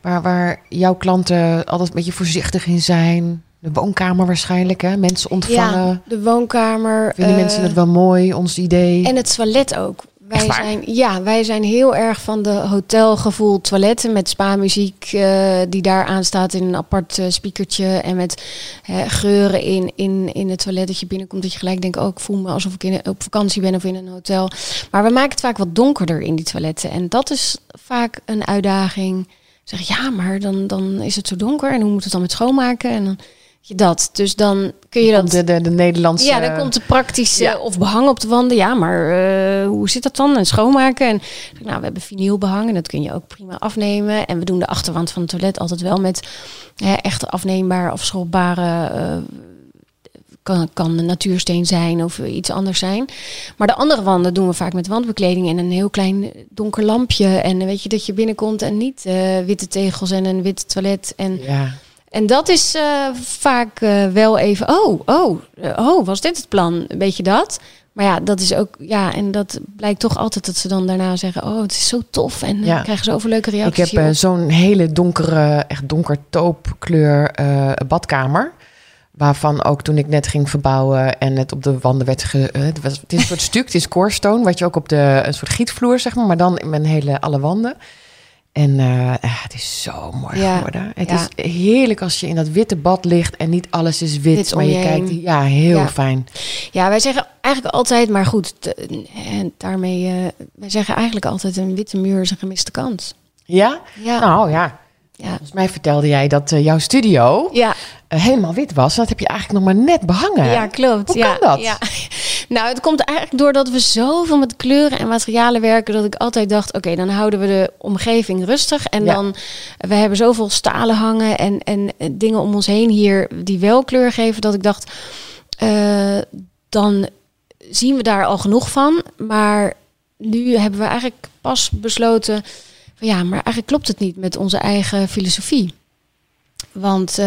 [SPEAKER 1] waar, waar jouw klanten altijd een beetje voorzichtig in zijn? De woonkamer waarschijnlijk, hè? Mensen ontvangen.
[SPEAKER 2] Ja, de woonkamer.
[SPEAKER 1] Vinden uh, mensen het wel mooi, ons idee?
[SPEAKER 2] En het toilet ook. Wij zijn, ja, wij zijn heel erg van de hotelgevoel toiletten met spa-muziek uh, die daar aanstaat in een apart uh, speakertje en met uh, geuren in, in, in het toilet dat je binnenkomt dat je gelijk denkt, oh ik voel me alsof ik in, op vakantie ben of in een hotel. Maar we maken het vaak wat donkerder in die toiletten en dat is vaak een uitdaging. Zeg ja, maar dan, dan is het zo donker en hoe moet het dan met schoonmaken en dan dat. Dus dan kun je dat.
[SPEAKER 1] De, de, de Nederlandse.
[SPEAKER 2] Ja, dan komt de praktische ja. of behang op de wanden. Ja, maar uh, hoe zit dat dan? En schoonmaken. En nou, we hebben vinylbehang en dat kun je ook prima afnemen. En we doen de achterwand van het toilet altijd wel met hè, echt afneembaar of schrobbare. Uh, kan, kan natuursteen zijn of iets anders zijn. Maar de andere wanden doen we vaak met wandbekleding en een heel klein donker lampje. En weet je dat je binnenkomt en niet uh, witte tegels en een wit toilet. En
[SPEAKER 1] ja.
[SPEAKER 2] En dat is uh, vaak uh, wel even, oh, oh, uh, oh, was dit het plan? Weet je dat? Maar ja, dat is ook, ja, en dat blijkt toch altijd dat ze dan daarna zeggen, oh, het is zo tof. En ja. krijgen ze over leuke reacties.
[SPEAKER 1] Ik heb zo'n hele donkere, echt donker toopkleur badkamer. Waarvan ook toen ik net ging verbouwen en het op de wanden werd ge... Het, was, het is een soort stuk, het is core wat je ook op de... Een soort gietvloer, zeg maar, maar dan in mijn hele, alle wanden. En uh, het is zo mooi ja, geworden. Het ja. is heerlijk als je in dat witte bad ligt en niet alles is wit, wit maar je, je kijkt. Ja, heel
[SPEAKER 2] ja.
[SPEAKER 1] fijn.
[SPEAKER 2] Ja, wij zeggen eigenlijk altijd, maar goed, en daarmee, uh, wij zeggen eigenlijk altijd een witte muur is een gemiste kans.
[SPEAKER 1] Ja?
[SPEAKER 2] Ja.
[SPEAKER 1] Nou ja. Ja. Volgens mij vertelde jij dat uh, jouw studio
[SPEAKER 2] ja.
[SPEAKER 1] uh, helemaal wit was. Dat heb je eigenlijk nog maar net behangen.
[SPEAKER 2] Ja, klopt.
[SPEAKER 1] Hoe
[SPEAKER 2] ja.
[SPEAKER 1] kan dat?
[SPEAKER 2] Ja. Nou, het komt eigenlijk doordat we zoveel met kleuren en materialen werken... dat ik altijd dacht, oké, okay, dan houden we de omgeving rustig. En dan, we hebben zoveel stalen hangen en, en dingen om ons heen hier... die wel kleur geven, dat ik dacht... Uh, dan zien we daar al genoeg van. Maar nu hebben we eigenlijk pas besloten ja, maar eigenlijk klopt het niet met onze eigen filosofie. Want uh,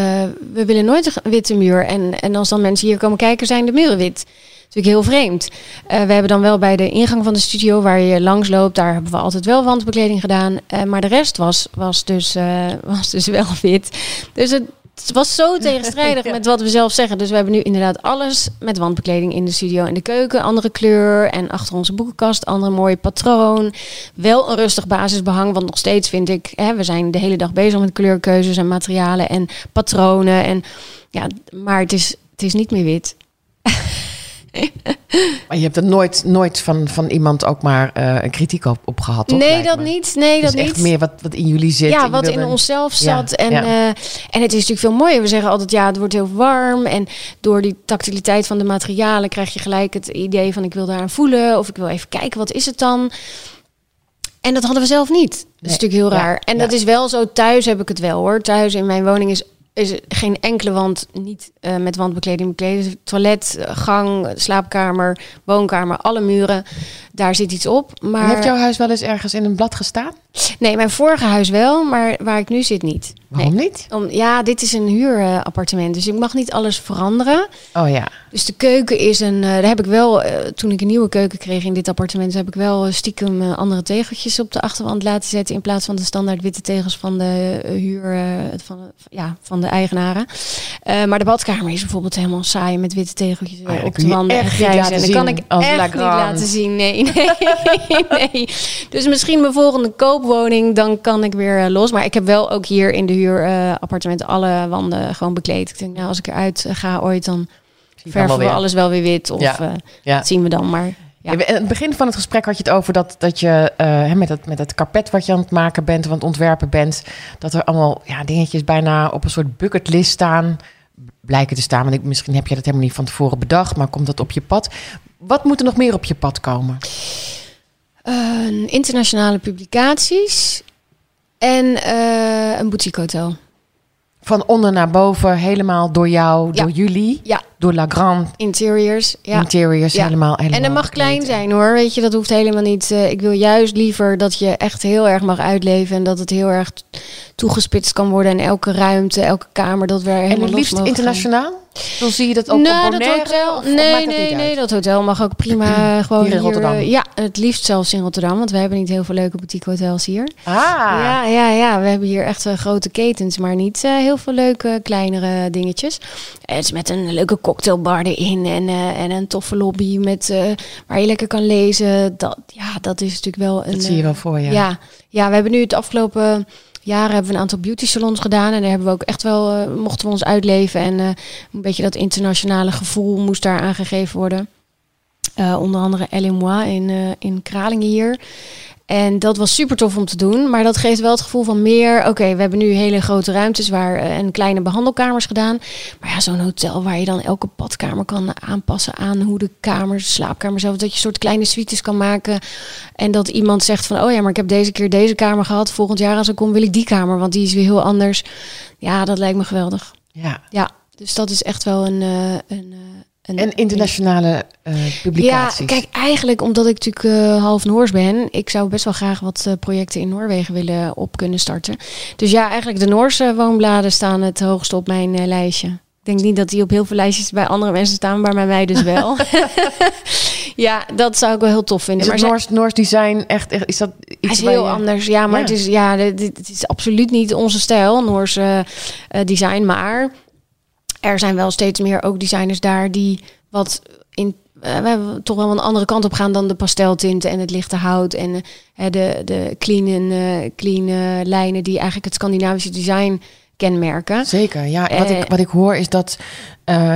[SPEAKER 2] we willen nooit een witte muur. En, en als dan mensen hier komen kijken, zijn de muren wit. Natuurlijk heel vreemd. Uh, we hebben dan wel bij de ingang van de studio, waar je langs loopt, daar hebben we altijd wel wandbekleding gedaan. Uh, maar de rest was, was, dus, was dus wel wit. Dus het, het was zo tegenstrijdig ja. met wat we zelf zeggen. Dus we hebben nu inderdaad alles met wandbekleding in de studio en de keuken. Andere kleur en achter onze boekenkast andere mooie patroon. Wel een rustig basisbehang, want nog steeds vind ik... Hè, we zijn de hele dag bezig met kleurkeuzes en materialen en patronen. En, ja, maar het is, het is niet meer wit.
[SPEAKER 1] Maar je hebt er nooit, nooit van, van iemand ook maar uh, een kritiek op, op gehad, toch?
[SPEAKER 2] Nee, dat niet. Nee, dat
[SPEAKER 1] dus
[SPEAKER 2] niet.
[SPEAKER 1] echt meer wat, wat in jullie zit.
[SPEAKER 2] Ja, wat in onszelf zat. Ja, en, ja. Uh, en het is natuurlijk veel mooier. We zeggen altijd, ja, het wordt heel warm. En door die tactiliteit van de materialen krijg je gelijk het idee van... ik wil daar aan voelen. Of ik wil even kijken, wat is het dan? En dat hadden we zelf niet. Dat is nee. natuurlijk heel raar. Ja, en dat is wel zo. Thuis heb ik het wel, hoor. Thuis in mijn woning is is geen enkele wand niet eh, met wandbekleding bekleden. Dus toilet, eh, gang, slaapkamer, woonkamer, alle muren. Daar zit iets op. Maar
[SPEAKER 1] Heeft jouw huis wel eens ergens in een blad gestaan?
[SPEAKER 2] Nee, mijn vorige huis wel, maar waar ik nu zit niet.
[SPEAKER 1] Waarom
[SPEAKER 2] Nee.
[SPEAKER 1] niet?
[SPEAKER 2] Om, ja, dit is een huurappartement, dus ik mag niet alles veranderen.
[SPEAKER 1] Oh ja.
[SPEAKER 2] Dus de keuken is een. eh, daar heb ik wel, eh, toen ik een nieuwe keuken kreeg in dit appartement, heb ik wel eh, stiekem andere tegeltjes op de achterwand laten zetten. In plaats van de standaard witte tegels van de huur van, ja, van de eigenaren. Maar de badkamer is bijvoorbeeld helemaal saai met witte tegeltjes
[SPEAKER 1] dat
[SPEAKER 2] op de wanden en grijs. En dat kan ik echt niet laten zien. Nee, nee, nee. Dus misschien mijn volgende koopwoning, dan kan ik weer eh, los. Maar ik heb wel ook hier in de huurappartementen alle wanden gewoon bekleed. Ik denk, nou, als ik eruit eh, ga ooit, dan verven we
[SPEAKER 1] weer.
[SPEAKER 2] alles wel weer wit. Of
[SPEAKER 1] Ja.
[SPEAKER 2] eh,
[SPEAKER 1] Ja.
[SPEAKER 2] dat zien we dan maar. Ja.
[SPEAKER 1] Aan het begin van het gesprek had je het over dat, dat je eh, hè, met, het, met het karpet wat je aan het maken bent, of aan het ontwerpen bent, dat er allemaal ja, dingetjes bijna op een soort bucketlist staan, blijken te staan. Want ik, misschien heb je dat helemaal niet van tevoren bedacht, maar komt dat op je pad? Wat moet er nog meer op je pad komen?
[SPEAKER 2] Eh, internationale publicaties en eh, een boutique hotel.
[SPEAKER 1] Van onder naar boven, helemaal door jou,
[SPEAKER 2] Ja.
[SPEAKER 1] door jullie,
[SPEAKER 2] Ja.
[SPEAKER 1] door La Grande
[SPEAKER 2] Interiors, ja.
[SPEAKER 1] Interiors,
[SPEAKER 2] Ja.
[SPEAKER 1] helemaal, helemaal.
[SPEAKER 2] En dat mag klein zijn hoor, weet je, dat hoeft helemaal niet. Eh, ik wil juist liever dat je echt heel erg mag uitleven en dat het heel erg toegespitst kan worden en elke ruimte, elke kamer, dat we er
[SPEAKER 1] En
[SPEAKER 2] helemaal
[SPEAKER 1] het liefst
[SPEAKER 2] gaan.
[SPEAKER 1] Dan zie je dat ook
[SPEAKER 2] nou,
[SPEAKER 1] op
[SPEAKER 2] dat
[SPEAKER 1] Bonaire?
[SPEAKER 2] hotel.
[SPEAKER 1] of- of
[SPEAKER 2] nee,
[SPEAKER 1] dat
[SPEAKER 2] nee, nee, dat hotel mag ook prima gewoon
[SPEAKER 1] Hier in Rotterdam?
[SPEAKER 2] eh, ja, het liefst zelfs in Rotterdam, want we hebben niet heel veel leuke boutique hotels hier.
[SPEAKER 1] Ah,
[SPEAKER 2] Ja, ja, ja. We hebben hier echt eh, grote ketens, maar niet eh, heel veel leuke kleinere dingetjes. Het is met een leuke cocktailbar erin en, en een toffe lobby met, waar je lekker kan lezen. Dat, ja, dat is natuurlijk wel een.
[SPEAKER 1] dat zie je wel voor je.
[SPEAKER 2] ja. ja, we hebben nu het afgelopen jaren hebben we een aantal beauty salons gedaan. En daar hebben we ook echt wel, eh, mochten we ons uitleven. En eh, een beetje dat internationale gevoel moest daar aangegeven worden. Eh, onder andere Elle in, in Kralingen hier. En dat was super tof om te doen. Maar dat geeft wel het gevoel van meer. Oké, we hebben nu hele grote ruimtes waar, eh, en kleine behandelkamers gedaan. Maar ja, zo'n hotel waar je dan elke badkamer kan aanpassen aan hoe de kamers, de slaapkamer zelf. Dat je soort kleine suites kan maken. En dat iemand zegt van, oh ja, maar ik heb deze keer deze kamer gehad. Volgend jaar als ik kom wil ik die kamer, want die is weer heel anders. Ja, dat lijkt me geweldig.
[SPEAKER 1] ja.
[SPEAKER 2] Ja, dus dat is echt wel een... eh, een, eh, een
[SPEAKER 1] En internationale eh, publicaties.
[SPEAKER 2] ja, kijk, eigenlijk omdat ik natuurlijk eh, half Noors ben, ik zou best wel graag wat eh, projecten in Noorwegen willen op kunnen starten. Dus ja, eigenlijk de Noorse woonbladen staan het hoogste op mijn lijstje. Ik denk niet dat die op heel veel lijstjes bij andere mensen staan, maar bij mij dus wel. ja, dat zou ik wel heel tof vinden.
[SPEAKER 1] Is het
[SPEAKER 2] maar
[SPEAKER 1] Noors, Noors design echt, echt is dat iets
[SPEAKER 2] is heel
[SPEAKER 1] je-
[SPEAKER 2] anders, ja, maar
[SPEAKER 1] Ja.
[SPEAKER 2] het is ja, dit, het is absoluut niet onze stijl, Noorse design. Maar er zijn wel steeds meer ook designers daar die wat in eh, we hebben toch wel een andere kant op gaan dan de pasteltinten en het lichte hout en eh, de de clean eh clean lijnen die eigenlijk het Scandinavische design kenmerken.
[SPEAKER 1] Zeker, ja. Wat, ik, wat ik hoor is dat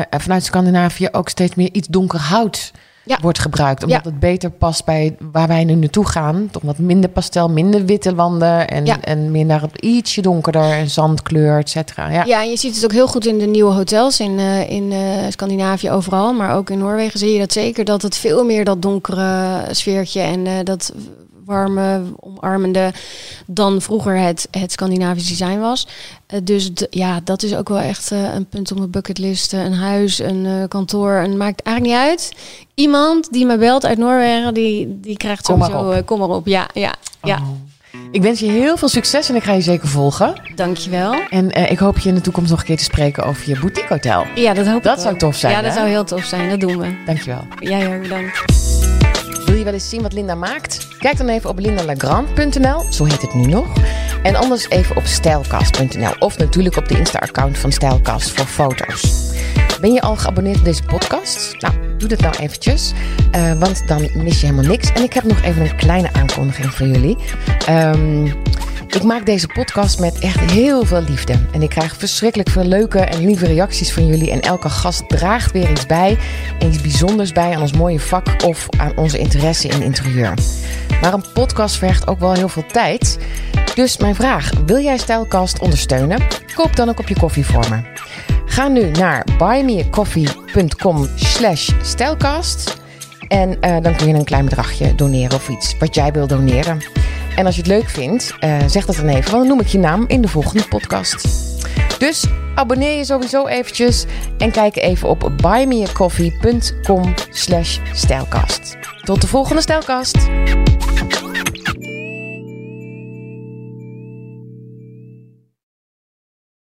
[SPEAKER 1] vanuit Scandinavië ook steeds meer iets donker hout
[SPEAKER 2] Ja.
[SPEAKER 1] wordt gebruikt. Omdat
[SPEAKER 2] Ja.
[SPEAKER 1] het beter past bij waar wij nu naartoe gaan. Toch wat minder pastel, minder witte wanden en,
[SPEAKER 2] Ja.
[SPEAKER 1] en meer naar het ietsje donkerder en zandkleur, et cetera. Ja.
[SPEAKER 2] Ja, en je ziet het ook heel goed in de nieuwe hotels in, eh, in eh, Scandinavië overal. Maar ook in Noorwegen zie je dat zeker. Dat het veel meer dat donkere sfeertje en eh, dat warme, omarmende dan vroeger het, het Scandinavisch design was. Eh, dus ja, dat is ook wel echt eh, een punt op mijn bucketlist. Eh, een huis, een kantoor, en maakt eigenlijk niet uit. Iemand die me belt uit Noorwegen, die, die krijgt
[SPEAKER 1] Kom maar op.
[SPEAKER 2] kom maar op, ja, ja, ja.
[SPEAKER 1] Oh. Ik wens je heel veel succes en ik ga je zeker volgen.
[SPEAKER 2] Dankjewel.
[SPEAKER 1] En ik hoop je in de toekomst nog een keer te spreken over je boutique hotel.
[SPEAKER 2] Ja, dat hoop ik
[SPEAKER 1] Dat zou tof zijn,
[SPEAKER 2] Ja, dat zou heel tof zijn. Dat doen we.
[SPEAKER 1] Dankjewel.
[SPEAKER 2] Jij ook, bedankt.
[SPEAKER 1] Je wel eens zien wat Linda maakt? Kijk dan even op lindalagrand.nl, zo heet het nu nog. En anders even op stijlkast.nl of natuurlijk op de Insta-account van Stijlkast voor foto's. Ben je al geabonneerd op deze podcast? Nou, doe dat nou eventjes, eh, want dan mis je helemaal niks. En ik heb nog even een kleine aankondiging voor jullie. Ehm, ik maak deze podcast met echt heel veel liefde. En ik krijg verschrikkelijk veel leuke en lieve reacties van jullie. En elke gast draagt weer iets bij. En iets bijzonders bij aan ons mooie vak of aan onze interesse in interieur. Maar een podcast vergt ook wel heel veel tijd. Dus mijn vraag, wil jij Stijlkast ondersteunen? Koop dan ook op je koffie voor me. Ga nu naar buymeacoffee.com slash. En eh, dan kun je een klein bedragje doneren of iets wat jij wil doneren. En als je het leuk vindt, eh, zeg dat dan even, want dan noem ik je naam in de volgende podcast. Dus abonneer je sowieso eventjes en kijk even op buymeacoffee.com slash stijlkast. Tot de volgende stijlkast!